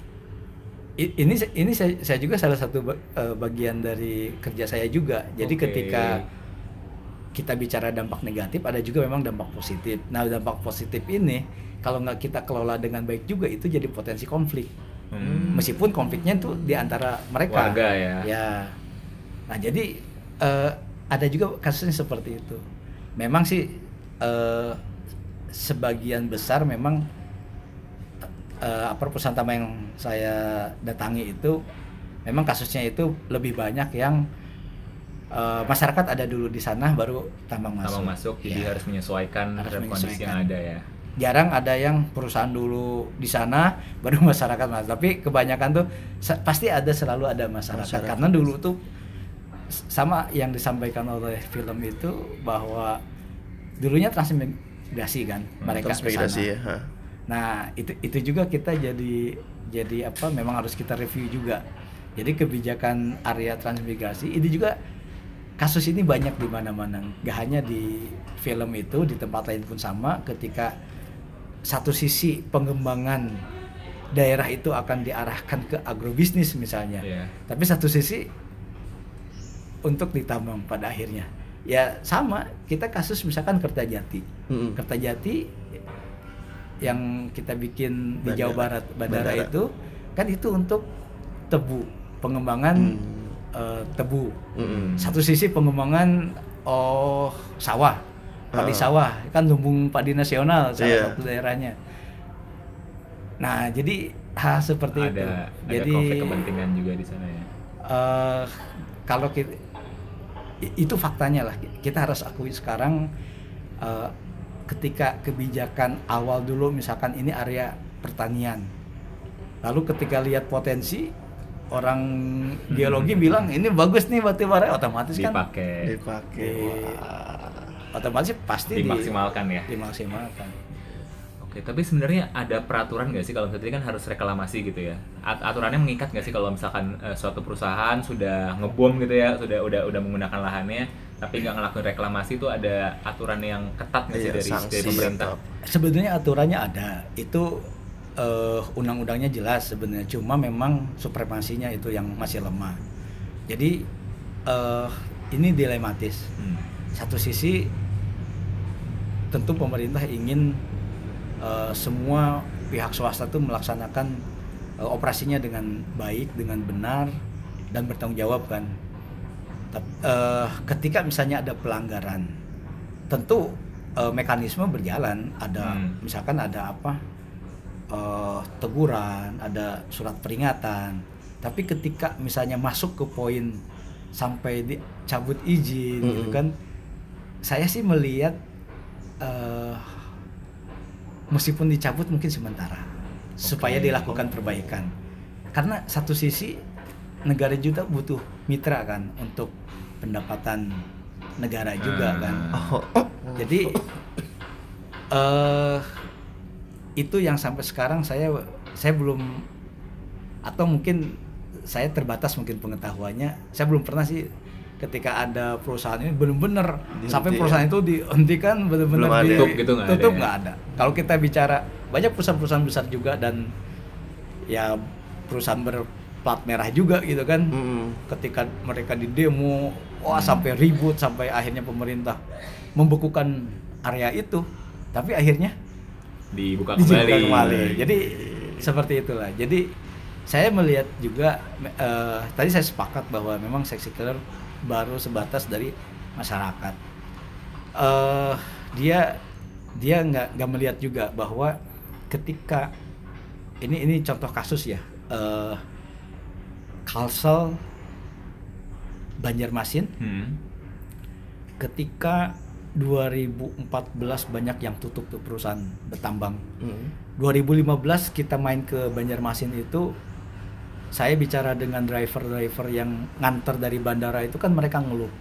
ini ini saya, saya juga salah satu eh, bagian dari kerja saya juga jadi Oke. ketika kita bicara dampak negatif ada juga memang dampak positif nah dampak positif ini kalau nggak kita kelola dengan baik juga itu jadi potensi konflik Hmm. meskipun konfliknya itu di antara mereka Warga ya. ya nah jadi eh, ada juga kasusnya seperti itu memang sih eh, sebagian besar memang eh, apa perusahaan tambang yang saya datangi itu memang kasusnya itu lebih banyak yang eh, masyarakat ada dulu di sana baru tambang masuk. Tambang masuk, jadi Ya. harus menyesuaikan Harus terhadap kondisi yang menyesuaikan. ada ya. Jarang ada yang perusahaan dulu di sana <laughs> baru masyarakat masuk. Tapi kebanyakan tuh pasti ada selalu ada masyarakat, Masyarakat. karena dulu tuh sama yang disampaikan oleh film itu bahwa dulunya transmigrasi kan Hmm, mereka Transmigrasi ya. ha. Nah, itu itu juga kita jadi jadi apa memang harus kita review juga. Jadi kebijakan area transmigrasi ini juga kasus ini banyak di mana-mana. Gak hanya di film itu, di tempat lain pun sama ketika satu sisi pengembangan daerah itu akan diarahkan ke agrobisnis misalnya. Iya. Tapi satu sisi untuk ditambang pada akhirnya. Ya sama, kita kasus misalkan Kertajati. Mm-mm. Kertajati yang kita bikin di Bandara. Jawa Barat bandara, Bandara. itu kan itu untuk tebu pengembangan Hmm. eh, tebu Mm-mm. satu sisi pengembangan oh sawah padi Ah. sawah kan lumbung padi nasional salah Iya. satu daerahnya nah jadi hal seperti ada itu ada jadi konflik kepentingan juga di sana ya. eh, kalau kita itu faktanya lah kita harus akui sekarang eh, ketika kebijakan awal dulu misalkan ini area pertanian lalu ketika lihat potensi orang <laughs> geologi bilang ini bagus nih batu bara otomatis kan Dipakai, Dipakai. Di- Wah. otomatis pasti di- dimaksimalkan ya. dimaksimalkan Oke, tapi sebenarnya ada peraturan nggak sih kalau misalnya tadi kan harus reklamasi gitu ya? At- aturannya mengikat nggak sih kalau misalkan eh, suatu perusahaan sudah ngebom gitu ya, sudah udah udah menggunakan lahannya, tapi nggak ngelakuin reklamasi itu ada aturan yang ketat nggak sih Iya, dari, sanksi dari pemerintah? sebenarnya aturannya ada itu eh, undang-undangnya jelas sebenarnya cuma memang supremasinya itu yang masih lemah jadi eh, ini dilematis Hmm. satu sisi tentu pemerintah ingin eh, semua pihak swasta itu melaksanakan eh, operasinya dengan baik dengan benar dan bertanggung jawab kan eh, ketika misalnya ada pelanggaran tentu eh, mekanisme berjalan ada Hmm. misalkan ada apa eh, teguran ada surat peringatan tapi ketika misalnya masuk ke poin sampai dicabut izin gitu Mm-mm. kan saya sih melihat eh, meskipun dicabut mungkin sementara supaya Oke. dilakukan perbaikan karena satu sisi negara juga butuh mitra kan untuk pendapatan negara juga Hmm. kan Oh, jadi eh itu yang sampai sekarang saya saya belum atau mungkin saya terbatas mungkin pengetahuannya saya belum pernah sih ketika ada perusahaan ini benar-benar sampai ya? perusahaan itu dihentikan benar-benar Belum ada. di- Tutup gitu nggak ada tutup ya? nggak ada kalau kita bicara banyak perusahaan-perusahaan besar juga dan ya perusahaan berplat merah juga gitu kan mm-mm. ketika mereka di demo wah Hmm. sampai ribut sampai akhirnya pemerintah membekukan area itu tapi akhirnya Dibuka <laughs> dibuka kembali. kembali jadi seperti itulah jadi saya melihat juga eh, tadi saya sepakat bahwa memang seksi killer baru sebatas dari masyarakat. eh dia dia nggak nggak melihat juga bahwa ketika ini ini contoh kasus ya eh Kalsel Banjarmasin Hmm. ketika 2014 banyak yang tutup tuh perusahaan bertambang. Mm. 2015 kita main ke Banjarmasin itu saya bicara dengan driver-driver yang nganter dari bandara itu kan mereka ngeluh.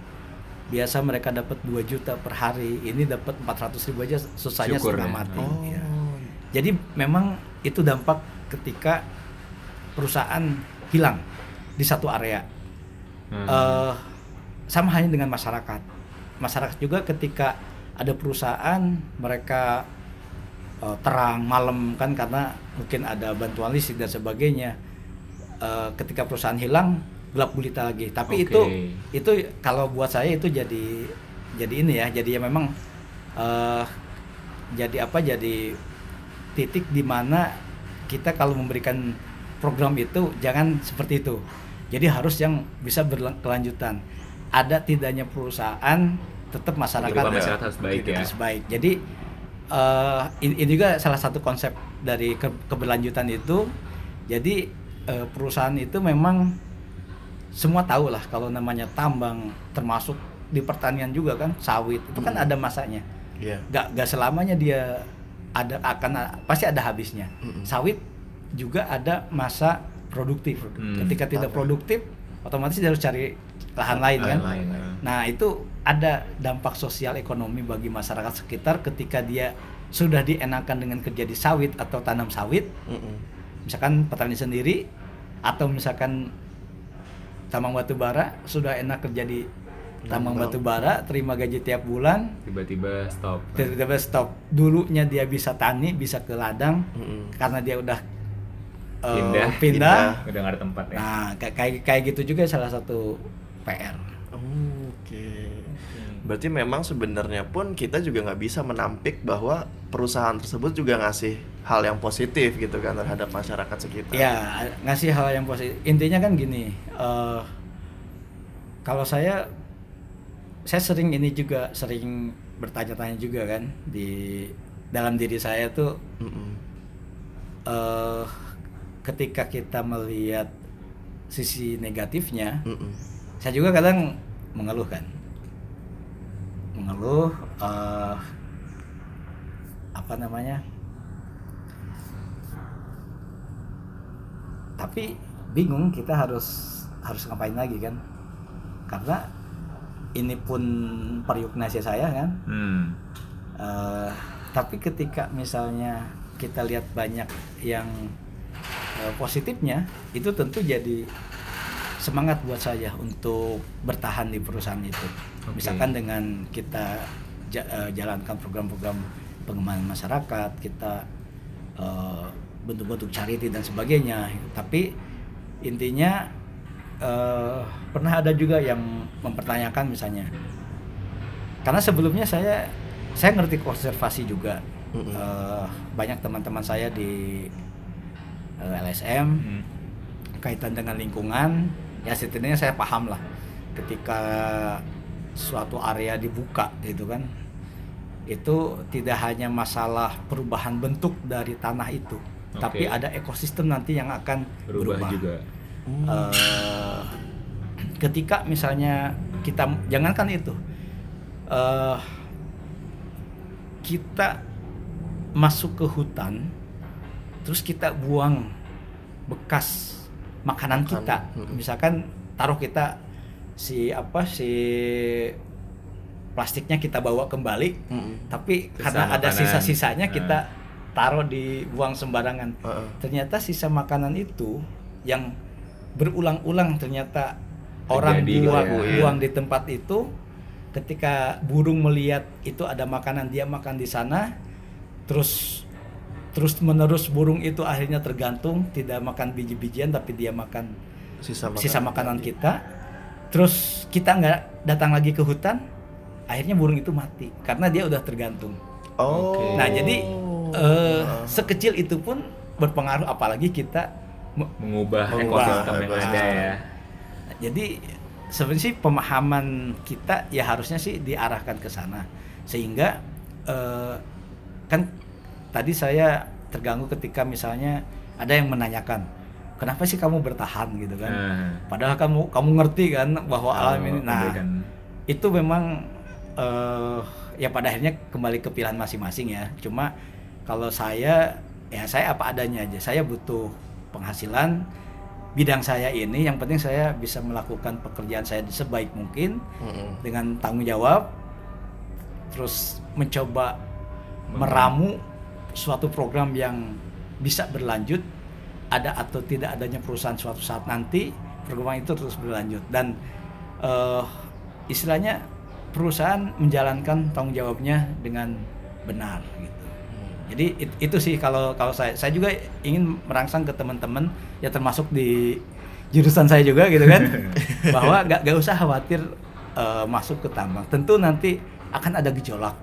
Biasa mereka dapat 2 juta per hari, ini dapat 400 ribu aja susahnya Syukur setengah ya. mati. Oh. ya. Jadi memang itu dampak ketika perusahaan hilang di satu area. Hmm. Eh, sama halnya dengan masyarakat. Masyarakat juga ketika ada perusahaan mereka eh, terang malam kan karena mungkin ada bantuan listrik dan sebagainya. Eh, ketika perusahaan hilang gelap gulita lagi. Tapi Oke. itu itu kalau buat saya itu jadi jadi ini ya. Jadi ya memang eh, jadi apa? Jadi titik di mana kita kalau memberikan program itu jangan seperti itu. Jadi harus yang bisa berkelanjutan. Ada tidaknya perusahaan tetap masyarakat Kehidupan masyarakat harus baik ya. harus baik. Jadi eh, ini, ini juga salah satu konsep dari ke- keberlanjutan itu. Jadi eh, perusahaan itu memang semua tahu lah kalau namanya tambang termasuk di pertanian juga kan sawit itu kan Hmm. ada masanya Iya. gak, gak selamanya dia ada akan pasti ada habisnya Mm-mm. sawit juga ada masa produktif Hmm. ketika tidak produktif otomatis dia harus cari lahan lain kan Lain, lain. nah itu ada dampak sosial ekonomi bagi masyarakat sekitar ketika dia sudah dienakan dengan kerja di sawit atau tanam sawit Mm-mm. Misalkan petani sendiri atau misalkan tambang batu bara sudah enak kerja di tambang batu bara terima gaji tiap bulan Tiba-tiba stop. tiba-tiba stop dulunya dia bisa tani bisa ke ladang Mm-mm. karena dia udah eh, Pindah. pindah. Udah nggak ada tempat ya. nah kayak kayak gitu juga salah satu PR Oh, Oke. Berarti memang sebenarnya pun kita juga nggak bisa menampik bahwa perusahaan tersebut juga ngasih hal yang positif gitu kan terhadap masyarakat sekitar. ya ngasih hal yang positif intinya kan gini eh, kalau saya saya sering ini juga sering bertanya-tanya juga kan di dalam diri saya tuh eh ketika kita melihat sisi negatifnya Mm-mm. saya juga kadang mengeluh kan mengeluh eh, apa namanya tapi bingung kita harus harus ngapain lagi kan karena ini pun periuknasi saya kan Hmm. Eh, tapi ketika misalnya kita lihat banyak yang eh, positifnya, itu tentu jadi semangat buat saya untuk bertahan di perusahaan itu. Oke. Misalkan dengan kita ja- eh, jalankan program-program pengembangan masyarakat, kita eh, bentuk-bentuk charity dan sebagainya. Tapi intinya eh, pernah ada juga yang mempertanyakan misalnya karena sebelumnya saya saya ngerti konservasi juga. Eh, banyak teman-teman saya di eh, LSM Hmm. kaitan dengan lingkungan ya setidaknya saya paham lah ketika suatu area dibuka gitu kan itu tidak hanya masalah perubahan bentuk dari tanah itu tapi Oke. ada ekosistem nanti yang akan Berubah, berubah, juga. Eh, ketika misalnya kita jangankan itu eh kita masuk ke hutan terus kita buang bekas makanan kita mm-mm. misalkan taruh kita si apa si plastiknya kita bawa kembali Mm-mm. tapi Sisa karena ada makanan. sisa-sisanya Nah. kita taruh di buang sembarangan Heeh. ternyata sisa makanan itu yang berulang-ulang ternyata orang Terjadi buang ya. buang di tempat itu ketika burung melihat itu ada makanan dia makan di sana terus terus menerus burung itu akhirnya tergantung tidak makan biji-bijian tapi dia makan Sisa makanan. sisa makanan kita terus kita nggak datang lagi ke hutan akhirnya burung itu mati karena dia udah tergantung Oh. Oke. Nah jadi eh, sekecil itu pun berpengaruh apalagi kita Me- mengubah, Mengubah ekosistem yang ada ya. Jadi sebenarnya sih pemahaman kita ya harusnya sih diarahkan ke sana. Sehingga eh, kan tadi saya terganggu ketika misalnya ada yang menanyakan kenapa sih kamu bertahan? gitu kan. Nah. padahal kamu kamu ngerti kan bahwa alam Oh, ini. Nah kebaikan. itu memang eh ya pada akhirnya kembali ke pilihan masing-masing ya. Cuma kalau saya ya saya apa adanya aja. Saya butuh penghasilan bidang saya ini. Yang penting saya bisa melakukan pekerjaan saya sebaik mungkin Mm-mm. dengan tanggung jawab terus mencoba meramu suatu program yang bisa berlanjut ada atau tidak adanya perusahaan suatu saat nanti program itu terus berlanjut. Dan eh, istilahnya perusahaan menjalankan tanggung jawabnya dengan benar gitu jadi it- itu sih kalau kalau saya saya juga ingin merangsang ke teman-teman ya termasuk di jurusan saya juga gitu kan <laughs> bahwa gak, gak usah khawatir eh, masuk ke tambang tentu nanti akan ada gejolak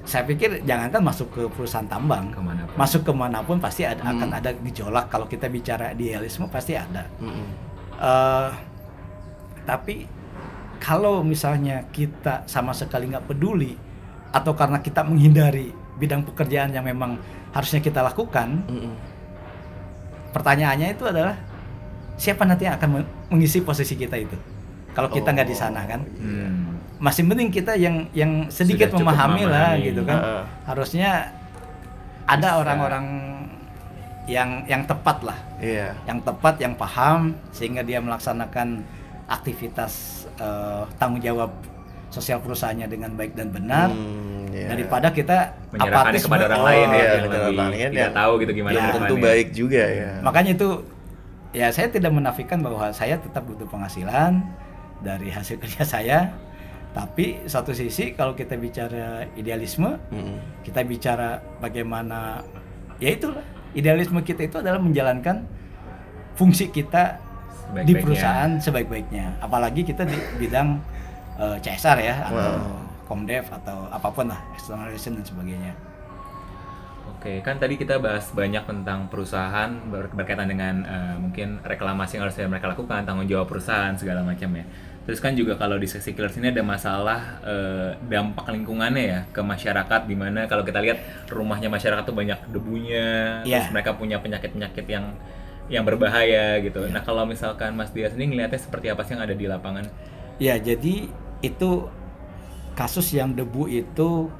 saya pikir jangankan masuk ke perusahaan tambang Ke mana pun. masuk ke mana pun pasti ada, Hmm. akan ada gejolak kalau kita bicara idealisme pasti ada Mm-mm. Eh, tapi kalau misalnya kita sama sekali nggak peduli atau karena kita menghindari bidang pekerjaan yang memang harusnya kita lakukan, Mm-mm. pertanyaannya itu adalah siapa nanti yang akan men- mengisi posisi kita itu? Kalau kita nggak di Oh, sana kan, Hmm. masih mending kita yang yang sedikit Sudah memahami lah gitu kan. Heeh. Harusnya ada Bisa. orang-orang yang yang tepat lah Iya. yang tepat, yang paham, sehingga dia melaksanakan aktivitas eh, tanggung jawab sosial perusahaannya dengan baik dan benar, Hmm, iya. daripada kita apatis kepada orang oh, lain ya, yang kepada lebih orang lain tidak yang tahu gitu gimana Ya, tentu baik juga ya. Makanya itu ya saya tidak menafikan bahwa saya tetap butuh penghasilan dari hasil <laughs> kerja saya, tapi satu sisi kalau kita bicara idealisme, Mm-mm. kita bicara bagaimana ya itulah idealisme kita itu adalah menjalankan fungsi kita di perusahaan sebaik-baiknya apalagi kita di bidang eh, CSR ya atau Wow. Komdev atau apa pun lah external relation dan sebagainya Oke, kan tadi kita bahas banyak tentang perusahaan ber- berkaitan dengan eh, mungkin reklamasi yang harus mereka lakukan, tanggung jawab perusahaan segala macam ya. Terus kan juga kalau di sesi killers ini ada masalah eh, dampak lingkungannya ya ke masyarakat di mana kalau kita lihat rumahnya masyarakat tuh banyak debunya, Iya. terus mereka punya penyakit-penyakit yang yang berbahaya gitu. Nah, kalau misalkan Mas Dia sendiri ngelihatnya seperti apa sih yang ada di lapangan? ya jadi itu kasus yang debu itu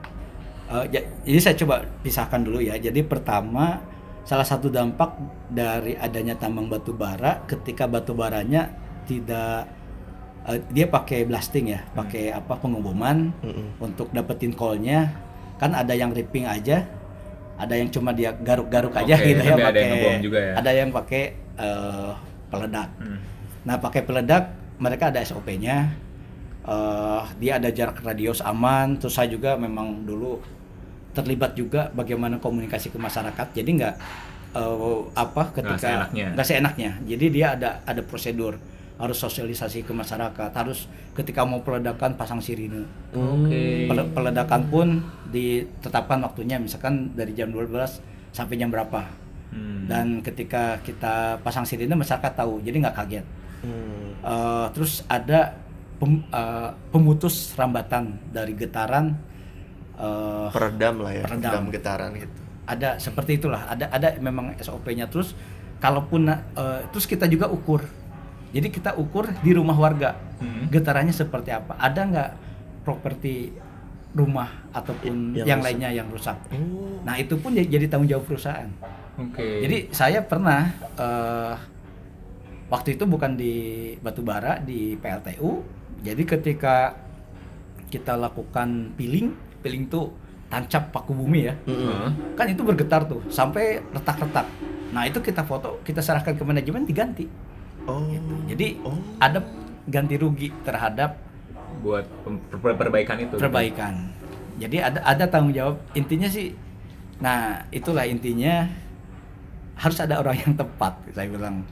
eh, ja- jadi saya coba pisahkan dulu ya jadi pertama salah satu dampak dari adanya tambang batu bara ketika batu baranya tidak eh, dia pakai blasting ya pakai apa pengeboman Mm-mm. untuk dapetin call-nya kan ada yang ripping aja ada yang cuma dia garuk-garuk aja Oke, gitu ya ada yang pakai ngebom juga ya? ada yang pakai eh, peledak Hmm. nah pakai peledak mereka ada SOP-nya Eh, dia ada jarak radius aman. Terus saya juga memang dulu terlibat juga bagaimana komunikasi ke masyarakat. Jadi nggak eh, apa ketika nggak seenaknya. Jadi dia ada ada prosedur harus sosialisasi ke masyarakat. Harus ketika mau peledakan pasang sirine. Oke. Pele- peledakan pun ditetapkan waktunya misalkan dari jam 12 sampai jam berapa. Hmm. dan ketika kita pasang sirine masyarakat tahu. Jadi nggak kaget. Hmm. Eh, terus ada pem- eh, pemutus rambatan dari getaran eh, Peredam lah ya, Peredam. peredam getaran gitu. ada seperti itulah ada ada memang SOP-nya terus kalaupun eh, terus kita juga ukur jadi kita ukur di rumah warga Hmm. getarannya seperti apa ada nggak properti rumah ataupun Yang yang, rusak. lainnya yang rusak Oh. nah itu pun jadi jadi tanggung jawab perusahaan Oke. jadi saya pernah eh, waktu itu bukan di batubara di PLTU. Jadi ketika kita lakukan peeling, peeling tuh tancap paku bumi ya. Mm-mm. Heeh. Kan itu bergetar tuh sampai retak-retak. Nah, itu kita foto, kita serahkan ke manajemen diganti. Oh. Jadi Oh. ada ganti rugi terhadap buat per- perbaikan itu. perbaikan. Jadi ada ada tanggung jawab. Intinya sih nah, itulah intinya harus ada orang yang tepat saya bilang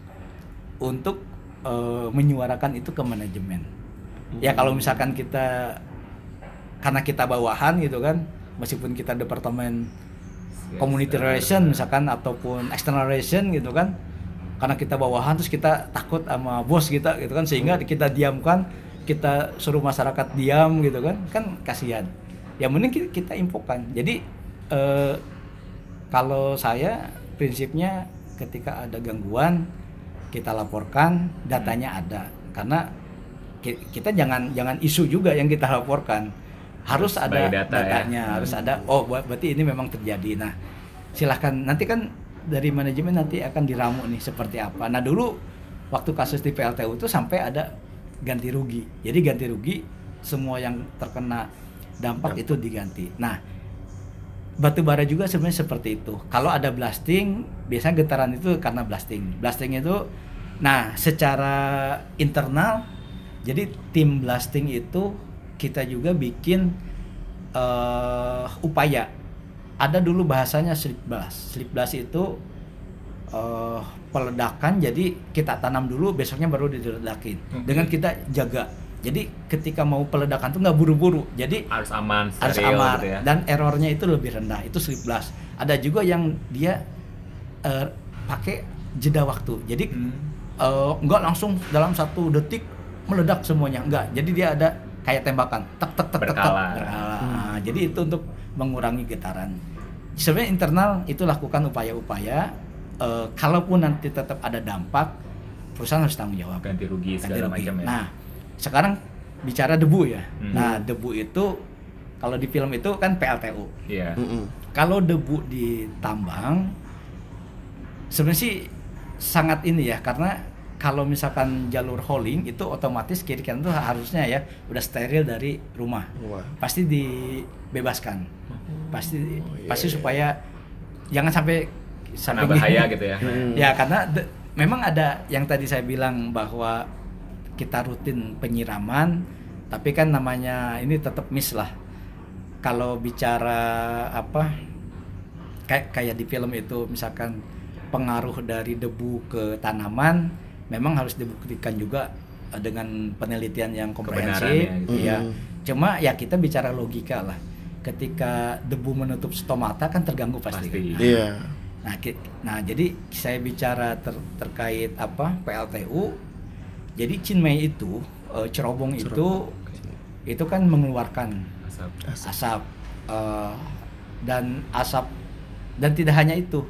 untuk eh, menyuarakan itu ke manajemen. Ya kalau misalkan kita karena kita bawahan gitu kan, meskipun kita departemen community eh, relation misalkan ataupun external relation gitu kan, karena kita bawahan terus kita takut sama bos kita gitu kan sehingga kita diamkan kita suruh masyarakat diam gitu kan kan kasihan. Ya mending kita, kita infokan. Jadi eh, kalau saya prinsipnya ketika ada gangguan kita laporkan datanya ada. Karena kita jangan jangan isu juga yang kita laporkan. Harus Harus ada data ya. datanya harus ada oh ber- berarti ini memang terjadi. Nah silahkan nanti kan dari manajemen nanti akan diramu nih seperti apa. Nah dulu waktu kasus di PLTU itu sampai ada ganti rugi. Jadi ganti rugi semua yang terkena dampak. itu diganti. Nah batu bara juga sebenarnya seperti itu. Kalau ada blasting, biasanya getaran itu karena blasting. Blasting itu, nah secara internal, jadi tim blasting itu kita juga bikin eh, upaya. Ada dulu bahasanya slip blast. Slip blast itu eh, peledakan, jadi kita tanam dulu, besoknya baru diledakin. Oke. Dengan kita jaga. Jadi ketika mau peledakan tuh nggak buru-buru. Jadi harus aman harus steril aman gitu ya dan errornya itu lebih rendah itu slip blast ada juga yang dia eh, pakai jeda waktu jadi Hmm. eh, nggak langsung dalam satu detik meledak semuanya enggak jadi dia ada kayak tembakan tek tek tek tek tek Berkala. berkala. Nah, jadi itu untuk mengurangi getaran sebenarnya internal itu lakukan upaya-upaya eh, kalaupun nanti tetap ada dampak perusahaan harus tanggung jawab ganti rugi ganti segala rugi. macam ya Nah, sekarang bicara debu ya. Hmm. Nah, debu itu kalau di film itu kan PLTU. iya Mm-mm. Kalau debu di tambang sebenarnya sih sangat ini ya karena kalau misalkan jalur hauling itu otomatis kiri kanan tuh harusnya ya udah steril dari rumah. Wah. Pasti dibebaskan. Pasti Oh, iya, pasti iya. supaya jangan sampai sampai bahaya <laughs> gitu ya Hmm. Ya karena de- memang ada yang tadi saya bilang bahwa kita rutin penyiraman, tapi kan namanya ini tetap miss lah. Kalau bicara apa kayak kayak di film itu misalkan pengaruh dari debu ke tanaman memang harus dibuktikan juga eh, dengan penelitian yang komprehensif Kebenarannya gitu. ya. Mm. Cuma ya kita bicara logika lah. Ketika debu menutup stomata kan terganggu pasti. Pasti. Nah, Iya. Nah, ki- nah jadi saya bicara ter- terkait apa PLTU. Jadi Cinmay itu eh, cerobong itu itu kan mengeluarkan Asap. asap eh, dan asap dan tidak hanya itu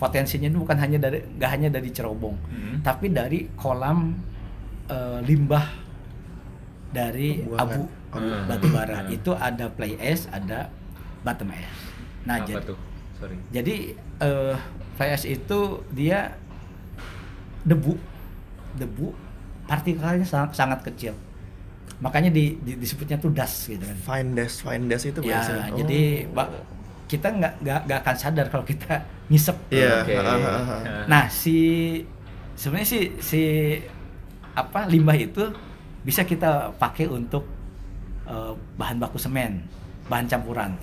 potensinya itu bukan hanya dari nggak hanya dari cerobong Hmm. tapi dari kolam eh, limbah dari Pembuangan. abu Hmm. batu bara Hmm. itu ada play ash ada bottom ash nah apa jadi tuh sorry jadi eh fly ash itu dia debu, debu partikelnya sangat, sangat kecil. Makanya di, di- disebutnya tuh dust gitu kan. Fine dash, fine dash itu Ya, biasanya. Oh. jadi ba- kita nggak nggak nggak akan sadar kalau kita <laughs> ngisep. Iya. Ha. Nah si sebenarnya si si apa limbah itu bisa kita pakai untuk eh, bahan baku semen, bahan campuran.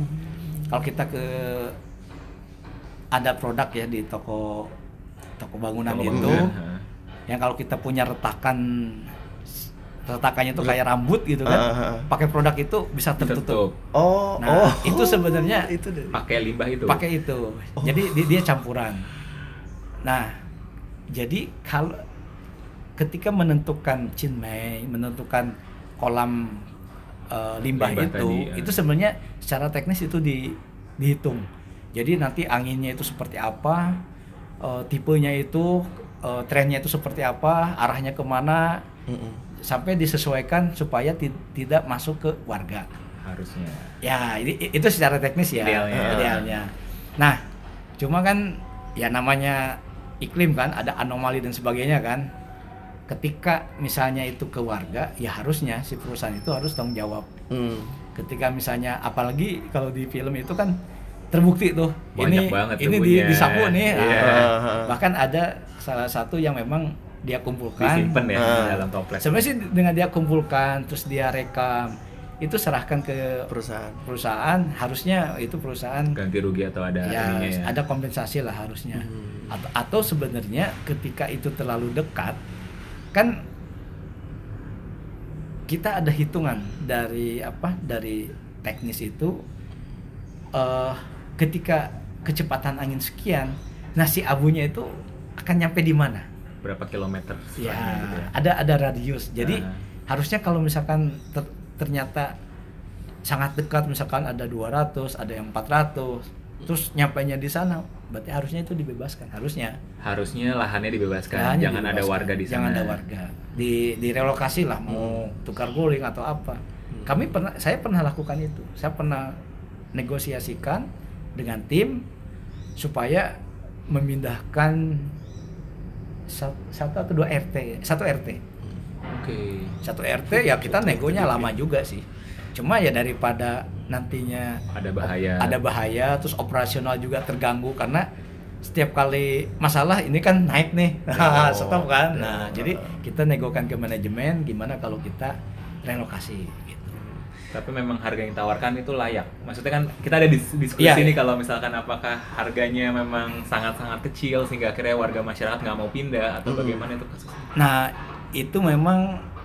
Kalau kita ke ada produk ya di toko toko bangunan Toko itu bangunan, yang kalau kita punya retakan retakannya itu kayak rambut gitu kan, ah, ah. pakai produk itu bisa tertutup. Tertutup. Oh, Nah, oh. itu sebenarnya <laughs> itu pakai limbah itu pakai itu. Oh. Jadi di- dia campuran. Nah, jadi kalau ketika menentukan Cinmay, menentukan kolam eh, limbah, Limbah itu, tadi, ya. itu sebenarnya secara teknis itu di, dihitung. Jadi nanti anginnya itu seperti apa, eh, tipenya itu, eh, trennya itu seperti apa, arahnya ke mana, Mm-mm. Sampai disesuaikan supaya ti- tidak masuk ke warga. harusnya Ya, ini, itu secara teknis ya. Idealnya. idealnya. Nah, cuma kan ya namanya iklim kan, ada anomali dan sebagainya kan. Ketika misalnya itu ke warga, ya harusnya si perusahaan itu harus tanggung jawab. Mm. Ketika misalnya apalagi kalau di film itu kan terbukti tuh Banyak ini banget ini di, disapu nih. Nah, Iya. bahkan ada salah satu yang memang dia kumpulkan disimpan ya Ah. dalam toples Sebenarnya sih dengan dia kumpulkan terus dia rekam itu serahkan ke Perusahaan. perusahaan harusnya itu perusahaan ganti rugi atau ada ya ya ada kompensasi lah harusnya Hmm. atau, atau sebenarnya ketika itu terlalu dekat kan kita ada hitungan dari apa dari teknis itu eh ketika kecepatan angin sekian nah si abunya itu akan nyampe di mana berapa kilometer Ya, gitu ya. ada ada radius. Jadi Ah. harusnya kalau misalkan ter- ternyata sangat dekat misalkan ada 200, ada yang 400, terus nyampainya di sana, berarti harusnya itu dibebaskan, harusnya. harusnya lahannya dibebaskan Lahannya jangan ada dibebaskan. warga di sana Jangan ada warga. Di direlokasi lah mau tukar guling atau apa. Kami pernah saya pernah lakukan itu. Saya pernah negosiasikan dengan tim supaya memindahkan satu, satu atau dua RT, satu RT. oke. Satu RT ya kita negonya lama juga sih. Cuma ya daripada nantinya ada bahaya. ada bahaya terus operasional juga terganggu karena setiap kali masalah ini kan naik nih. <laughs> Oh, stop kan? Nah jadi kita negokan ke manajemen gimana kalau kita relokasi tapi memang harga yang ditawarkan itu layak maksudnya kan kita ada dis- diskusi nih iya. kalau misalkan apakah harganya memang sangat-sangat kecil sehingga akhirnya warga masyarakat nggak mau pindah atau Hmm. bagaimana itu kasusnya nah itu memang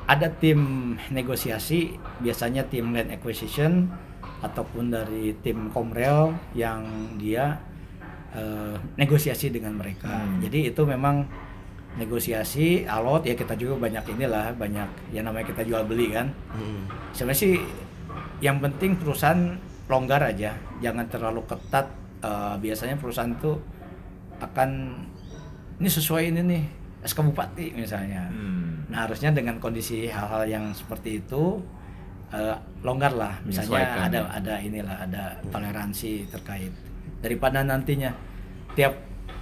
ada tim negosiasi biasanya tim land acquisition ataupun dari tim komrel yang dia eh, negosiasi dengan mereka Hmm. jadi itu memang negosiasi alot ya kita juga banyak inilah banyak ya namanya kita jual beli kan Mm. sebenarnya sih yang penting perusahaan longgar aja jangan terlalu ketat Eh, biasanya perusahaan itu akan ini sesuai ini nih SK Bupati misalnya Hmm. nah harusnya dengan kondisi hal-hal yang seperti itu eh, longgar lah misalnya ada ya. ada inilah ada toleransi terkait daripada nantinya tiap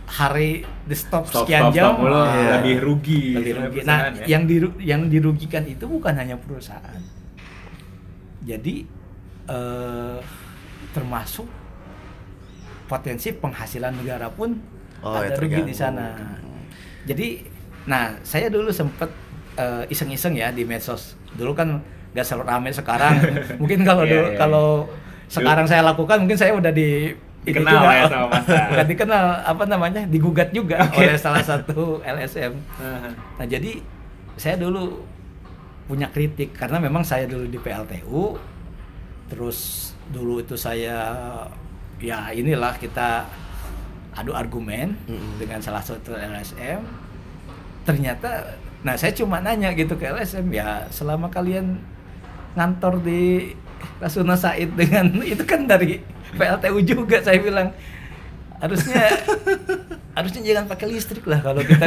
hari di stop, Stop, sekian stop, jam stop ah, lebih rugi lebih rugi. Nah, ya. yang diru- yang dirugikan itu bukan hanya perusahaan. Jadi eh, termasuk potensi penghasilan negara pun Oh, ya, ada rugi di sana. Jadi, nah saya dulu sempet eh, iseng-iseng ya di medsos. Dulu kan gak selalu rame sekarang. <laughs> mungkin kalau dulu iya, kalau sekarang saya lakukan mungkin saya udah di Dikenal ya sama masa. Bukan <laughs> dikenal apa namanya digugat juga Oke. oleh salah satu LSM. Nah jadi saya dulu punya kritik karena memang saya dulu di PLTU, terus dulu itu saya ya inilah kita adu argumen Mm-mm. dengan salah satu LSM. Ternyata, nah saya cuma nanya gitu ke LSM ya selama kalian ngantor di Rasuna Said dengan <laughs> itu kan dari PLTU juga saya bilang harusnya <laughs> harusnya jangan pakai listrik lah kalau kita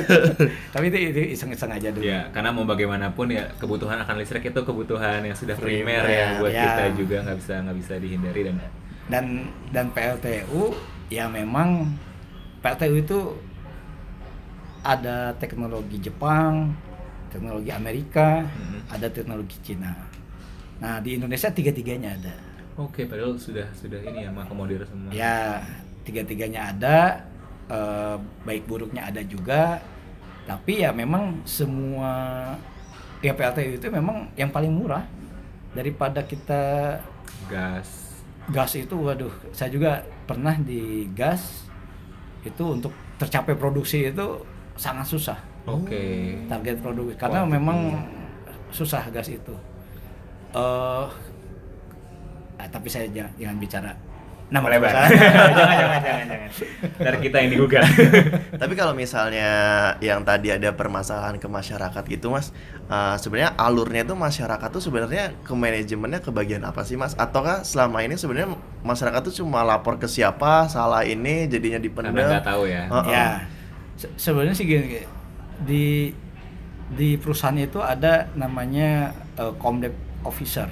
<laughs> tapi itu, itu iseng-iseng aja dulu Ya, karena mau bagaimanapun ya kebutuhan akan listrik itu kebutuhan yang sudah primer Primer, ya buat ya. kita juga nggak bisa nggak bisa dihindari dan dan dan PLTU ya memang PLTU itu ada teknologi Jepang, teknologi Amerika, Mhm. ada teknologi Cina. Nah di Indonesia tiga-tiganya ada. oke padahal sudah sudah ini ya mengakomodir semua. Ya tiga-tiganya ada, eh, baik buruknya ada juga. Tapi ya memang semua ya PLTU itu memang yang paling murah daripada kita Gas. gas itu waduh saya juga pernah di gas itu untuk tercapai produksi itu sangat susah Oke. target produksi karena memang susah gas itu eh ah, tapi saya jangan, jangan bicara nama Melebar. perusahaan. <laughs> jangan jangan jangan jangan. Dari kita yang digugat. <laughs> Tapi kalau misalnya yang tadi ada permasalahan ke masyarakat gitu mas, eh, sebenarnya alurnya itu masyarakat tuh sebenarnya ke manajemennya ke bagian apa sih mas? Ataukah selama ini sebenarnya masyarakat tuh cuma lapor ke siapa, salah ini jadinya Karena dipendam? nggak tahu ya. Heeh. ya se- sebenarnya sih gini di di perusahaan itu ada namanya eh, Comdep officer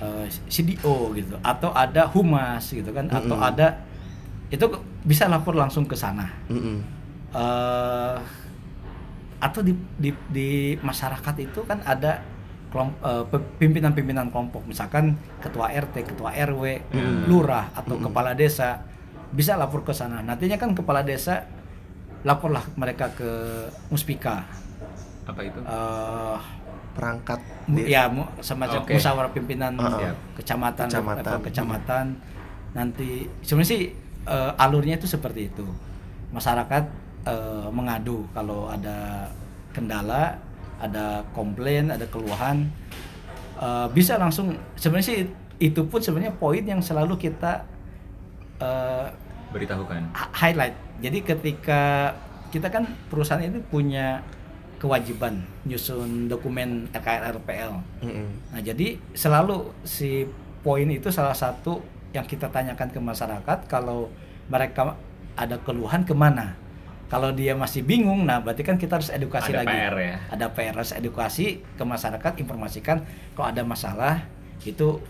eh, CDO gitu atau ada humas gitu kan atau Mm-mm. ada itu bisa lapor langsung ke sana Mm-mm. eh atau di, di di masyarakat itu kan ada eh, pimpinan-pimpinan kelompok misalkan ketua RT, ketua RW, Mm. lurah atau Mm. kepala desa bisa lapor ke sana. Nantinya kan kepala desa laporlah mereka ke Muspika. Apa itu? Eh, Perangkat ya mu- semacam Oke. musyawarah pimpinan Heeh. kecamatan Kecamatan. level kecamatan nanti sebenarnya sih eh, alurnya itu seperti itu masyarakat eh, mengadu kalau ada kendala ada komplain ada keluhan eh, bisa langsung sebenarnya sih itu pun sebenarnya poin yang selalu kita eh, Beritahukan. hi- highlight. Jadi ketika kita kan perusahaan ini punya kewajiban nyusun dokumen RKR RPL. Mm-mm. Nah, jadi selalu si poin itu salah satu yang kita tanyakan ke masyarakat kalau mereka ada keluhan ke mana. Kalau dia masih bingung, nah berarti kan kita harus edukasi Ada lagi. PR ya. Ada PR harus edukasi ke masyarakat, informasikan kalau ada masalah itu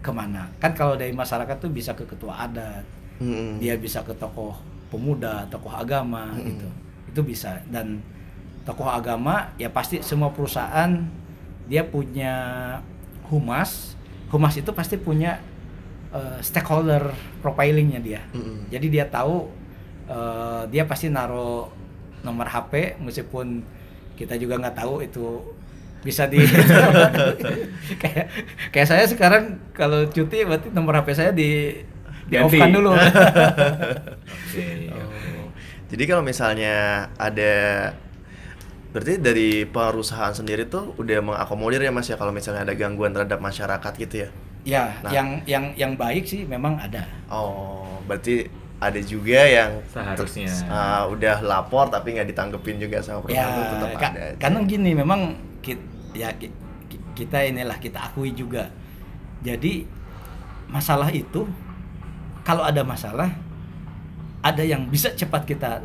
ke mana. Kan kalau dari masyarakat tuh bisa ke ketua adat, Mm-mm. dia bisa ke tokoh pemuda, tokoh agama Mm-mm. gitu. Itu bisa dan tokoh agama ya pasti semua perusahaan dia punya humas. Humas itu pasti punya eh, stakeholder profilingnya dia. Mm-mm. Jadi dia tahu eh, dia pasti naruh nomor HP meskipun kita juga nggak tahu itu bisa di <laughs> kayak kayak saya sekarang kalau cuti berarti nomor HP saya di di off kan dulu. <laughs> Oke. Oh. Jadi kalau misalnya ada berarti dari perusahaan sendiri tuh udah mengakomodir ya Mas ya kalau misalnya ada gangguan terhadap masyarakat gitu ya. ya, Nah. yang yang yang baik sih memang ada. Oh, berarti ada juga yang Seharusnya. ah, udah lapor tapi nggak ditanggepin juga sama Ya, perusahaan itu tetap ka- ada. aja. karena gini memang kita, ya ki- ki- kita inilah kita akui juga. Jadi masalah itu kalau ada masalah ada yang bisa cepat kita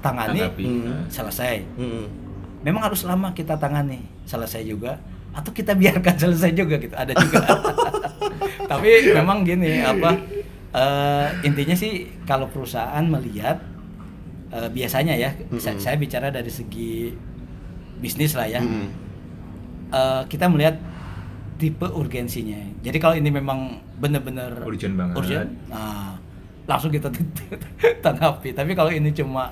tangani Tanggapi. Hmm. selesai. Mm-mm. Memang harus lama kita tangani selesai juga atau kita biarkan <laughs> selesai juga gitu ada juga. <laughs> Tapi memang gini apa eh, intinya sih kalau perusahaan melihat eh, biasanya ya Mm-mm. saya bicara dari segi bisnis lah ya. Mm-mm. Eh, kita melihat tipe urgensinya. Jadi kalau ini memang benar-benar Urgent banget. urgent, nah, langsung kita <laughs> tanggapi. Tapi kalau ini cuma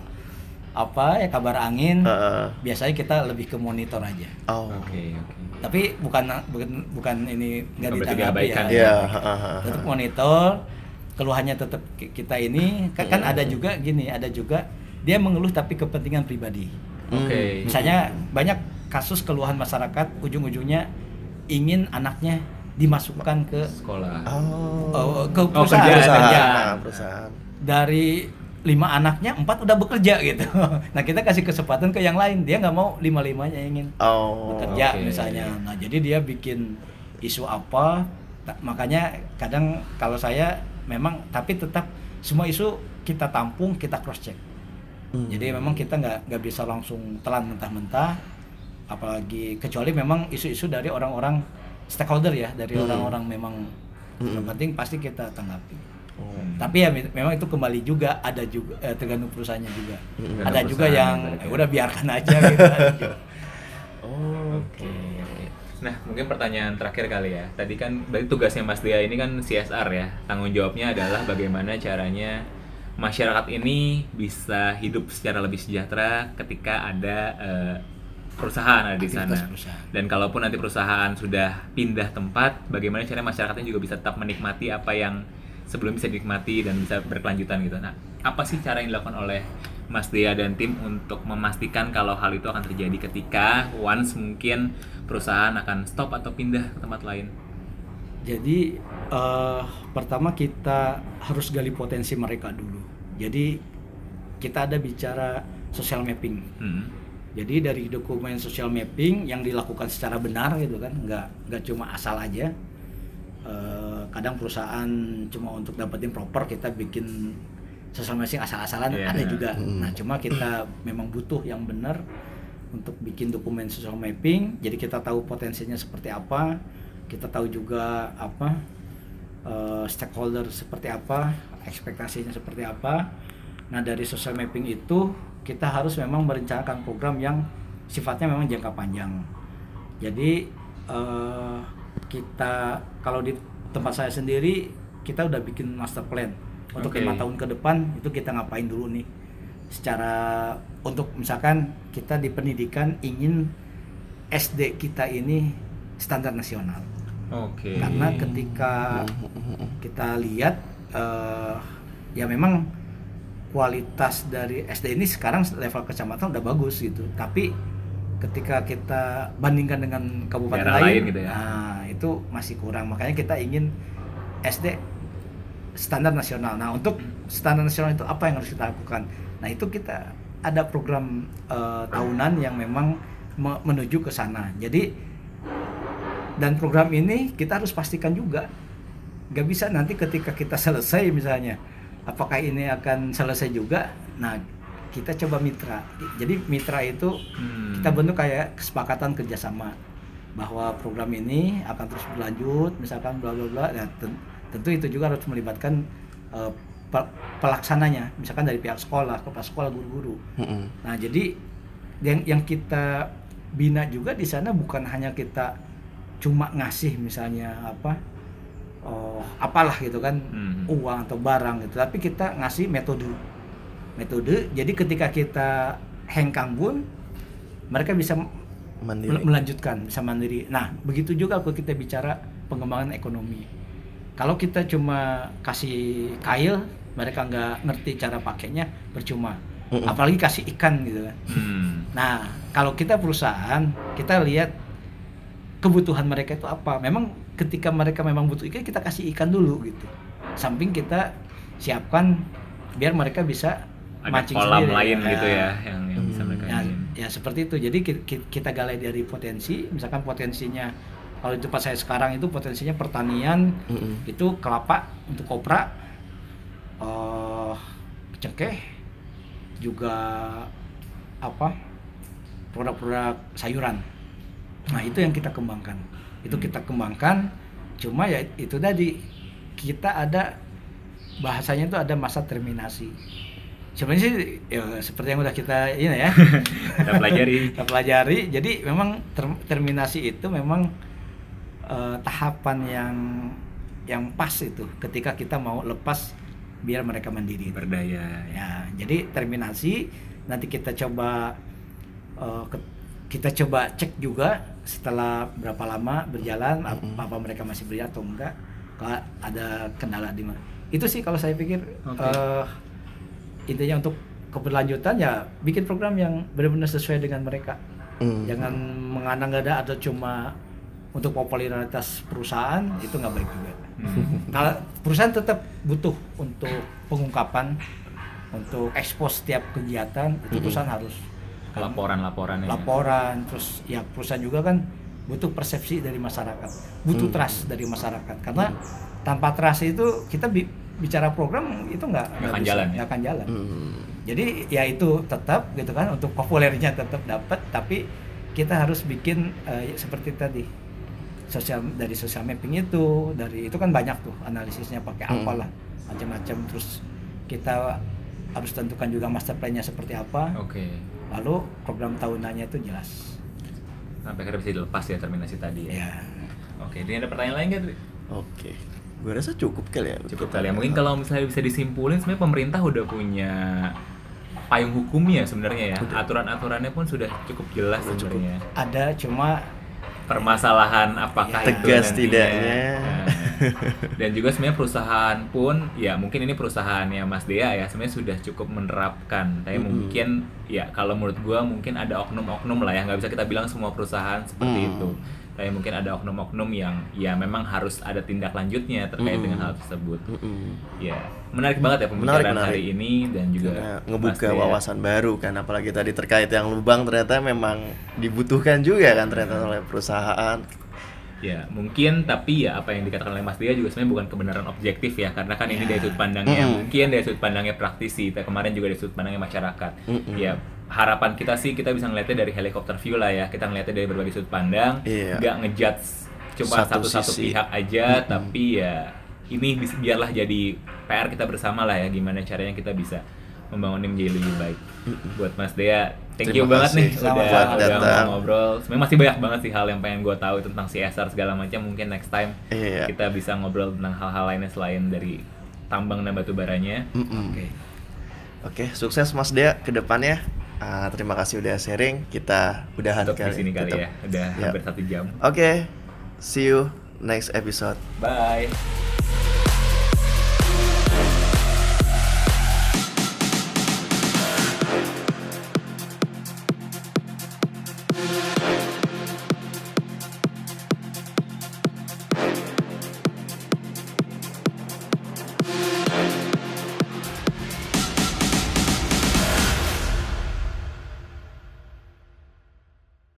apa ya kabar angin, Heeh. biasanya kita lebih ke monitor aja. Oh. Oke, oke. Tapi bukan bukan bukan ini nggak ditanggapi ya. ya. Iya, heeh, heeh. Tetap monitor, keluhannya tetap ki- kita ini. Kan kan ada juga gini, ada juga dia mengeluh tapi kepentingan pribadi. Oke. Misalnya banyak kasus keluhan masyarakat ujung-ujungnya ingin anaknya dimasukkan ke Sekolah. Oh. oh, ke Oh, perusahaan, kerjaan, perusahaan, kerja. nah, perusahaan. Dari lima anaknya empat udah bekerja gitu. <laughs> Nah kita kasih kesempatan ke yang lain. Dia nggak mau lima limanya ingin Oh. bekerja oke. misalnya. Nah jadi dia bikin isu apa. Ta- makanya kadang kalau saya memang tapi tetap semua isu kita tampung kita cross check. Hmm. Jadi memang kita nggak nggak bisa langsung telan mentah-mentah, apalagi kecuali memang isu-isu dari orang-orang stakeholder ya, dari Hmm. orang-orang memang Hmm. yang penting pasti kita tanggapi. Oh. Tapi ya me- memang itu kembali juga ada juga eh, tergantung perusahaannya juga. Hmm. Ada juga yang berarti. eh, udah biarkan aja gitu. Oh. <laughs> Oke. Nah, mungkin pertanyaan terakhir kali ya. Tadi kan berarti tugasnya Mas Dia ini kan CSR ya. Tanggung jawabnya adalah bagaimana caranya masyarakat ini bisa hidup secara lebih sejahtera ketika ada eh, perusahaan ada di Aktivitas sana. perusahaan. Dan kalaupun nanti perusahaan sudah pindah tempat, bagaimana caranya masyarakatnya juga bisa tetap menikmati apa yang sebelum bisa dinikmati dan bisa berkelanjutan gitu. Nah, apa sih cara yang dilakukan oleh Mas Dea dan tim untuk memastikan kalau hal itu akan terjadi ketika once mungkin perusahaan akan stop atau pindah ke tempat lain? Jadi eh, pertama kita harus gali potensi mereka dulu. Jadi kita ada bicara social mapping. Hmm. Jadi dari dokumen social mapping yang dilakukan secara benar gitu kan, nggak nggak cuma asal aja. Eh, kadang perusahaan cuma untuk dapetin proper kita bikin social mapping asal-asalan Iya. ada juga. Hmm. Nah cuma kita memang butuh yang benar untuk bikin dokumen social mapping. Jadi kita tahu potensinya seperti apa, kita tahu juga apa eh, stakeholder seperti apa, ekspektasinya seperti apa. Nah dari social mapping itu kita harus memang merencanakan program yang sifatnya memang jangka panjang. Jadi eh, kita kalau di tempat saya sendiri kita udah bikin master plan. Untuk lima tahun ke depan itu kita ngapain dulu nih? Secara untuk misalkan kita di pendidikan ingin SD kita ini standar nasional. Oke. karena ketika kita lihat eh, ya memang kualitas dari SD ini sekarang level kecamatan udah bagus gitu. Tapi ketika kita bandingkan dengan kabupaten Daerah lain, lain gitu ya. nah itu masih kurang. Makanya kita ingin SD standar nasional. Nah untuk standar nasional itu apa yang harus kita lakukan? Nah itu kita ada program eh, tahunan yang memang me- menuju ke sana. Jadi dan program ini kita harus pastikan juga nggak bisa nanti ketika kita selesai misalnya apakah ini akan selesai juga? Nah kita coba mitra. Jadi mitra itu Hmm. kita bentuk kayak kesepakatan kerjasama bahwa program ini akan terus berlanjut misalkan bla bla bla nah, ten- tentu itu juga harus melibatkan pe- pelaksananya misalkan dari pihak sekolah kepala sekolah guru-guru Mm-mm. Nah, jadi yang yang kita bina juga di sana bukan hanya kita cuma ngasih misalnya apa oh apalah gitu kan Hmm. uang atau barang gitu, tapi kita ngasih metode. Metode. Jadi ketika kita hengkang pun mereka bisa Mandiri. mel- melanjutkan, bisa mandiri. Nah, begitu juga kalau kita bicara pengembangan ekonomi. Kalau kita cuma kasih kail, mereka nggak ngerti cara pakainya, percuma. Mm-mm. Apalagi kasih ikan gitu kan. Hmm. Nah, kalau kita perusahaan, kita lihat kebutuhan mereka itu apa. Memang ketika mereka memang butuh ikan, kita kasih ikan dulu gitu. Samping kita siapkan biar mereka bisa Ada mancing kolam sendiri. lain Nah, gitu ya yang, yang bisa Hmm. mereka Ya, iniin. Ya seperti itu. Jadi ki- ki- kita galai dari potensi, misalkan potensinya kalau di tempat saya sekarang itu potensinya pertanian, Mm-mm. itu kelapa untuk kopra, eh cengkeh, juga apa produk-produk sayuran. Nah itu yang kita kembangkan. Itu Hmm. kita kembangkan. Cuma ya itu tadi kita ada bahasanya itu ada masa terminasi. Sebenarnya sih ya, seperti yang udah kita ini ya <laughs> kita pelajari <laughs> kita pelajari. Jadi memang ter- terminasi itu memang eh, tahapan yang yang pas itu ketika kita mau lepas biar mereka mandiri. berdaya ya. Jadi terminasi nanti kita coba eh, ke- kita coba cek juga setelah berapa lama berjalan ap- Mm-mm. apa mereka masih beri atau enggak kalau ada kendala di mana. Itu sih kalau saya pikir Oke. eh, intinya untuk keberlanjutan ya bikin program yang benar-benar sesuai dengan mereka. Mm. Jangan mengandang-andang ada cuma untuk popularitas perusahaan itu nggak baik juga. Hmm. Kalau perusahaan tetap butuh untuk pengungkapan, untuk ekspos setiap kegiatan, itu Mm-mm. perusahaan harus laporan-laporan ya. laporan, terus ya perusahaan juga kan butuh persepsi dari masyarakat, butuh Hmm. trust dari masyarakat. Karena tanpa trust itu kita bi- bicara program itu nggak Nggak akan bisa, jalan ya? nggak akan jalan. Mm. Jadi ya itu tetap gitu kan untuk populernya tetap dapat, tapi kita harus bikin eh, seperti tadi sosial dari social mapping itu dari itu kan banyak tuh analisisnya pakai Mm. apalah macam-macam terus kita harus tentukan juga master plan-nya seperti apa Oke. lalu program tahunannya itu jelas Sampai akhirnya bisa dilepas ya terminasi tadi ya. ya Oke, ini ada pertanyaan lain kan? Oke. Gue rasa cukup kali ya. Cukup kali ya. Mungkin kalau misalnya bisa disimpulin sebenarnya pemerintah udah punya payung hukumnya sebenarnya ya. Aturan-aturannya pun sudah cukup jelas Udah cukup. sebenarnya. ada cuma Permasalahan apakah Ya. itu Tegas nantinya. tidaknya. Nah, dan juga sebenarnya perusahaan pun ya mungkin ini perusahaannya Mas Dea ya sebenarnya sudah cukup menerapkan. Tapi Mm-mm. mungkin ya kalau menurut gua mungkin ada oknum-oknum lah ya nggak bisa kita bilang semua perusahaan seperti Mm. itu. Tapi mungkin ada oknum-oknum yang ya memang harus ada tindak lanjutnya terkait Mm. dengan hal tersebut. Mm-mm. Ya, menarik banget ya pembicaraan Menarik, menarik. hari ini dan juga Karena ngebuka Dea. wawasan baru kan apalagi tadi terkait yang lubang ternyata memang dibutuhkan juga kan ternyata oleh perusahaan Ya, mungkin tapi ya apa yang dikatakan oleh Mas Dia juga sebenarnya bukan kebenaran objektif ya, karena kan ini Ya. dari sudut pandangnya Mm-mm. mungkin dari sudut pandangnya praktisi, kemarin juga dari sudut pandangnya masyarakat. Mm-mm. Ya, harapan kita sih kita bisa ngeliatnya dari helikopter view lah ya, kita ngeliatnya dari berbagai sudut pandang, Iya. nggak ngejudge cuma Satu satu-satu sisi. pihak aja, Mm-mm. tapi ya ini biarlah jadi PR kita bersama lah ya, gimana caranya kita bisa membangun ini menjadi lebih baik. Buat Mas Dea, thank you Terima banget kasih nih udah, udah datang. ngobrol. Sebenarnya masih banyak banget sih hal yang pengen gue tahu tentang CSR segala macam. Mungkin next time Iya. kita bisa ngobrol tentang hal-hal lainnya selain dari tambang dan batu baranya. Oke Oke, sukses Mas Dea ke Ah, terima kasih udah sharing. Kita udahan Untuk di sini kali tutup. ya, udah Ya. hampir satu jam. Oke, see you next episode. Bye.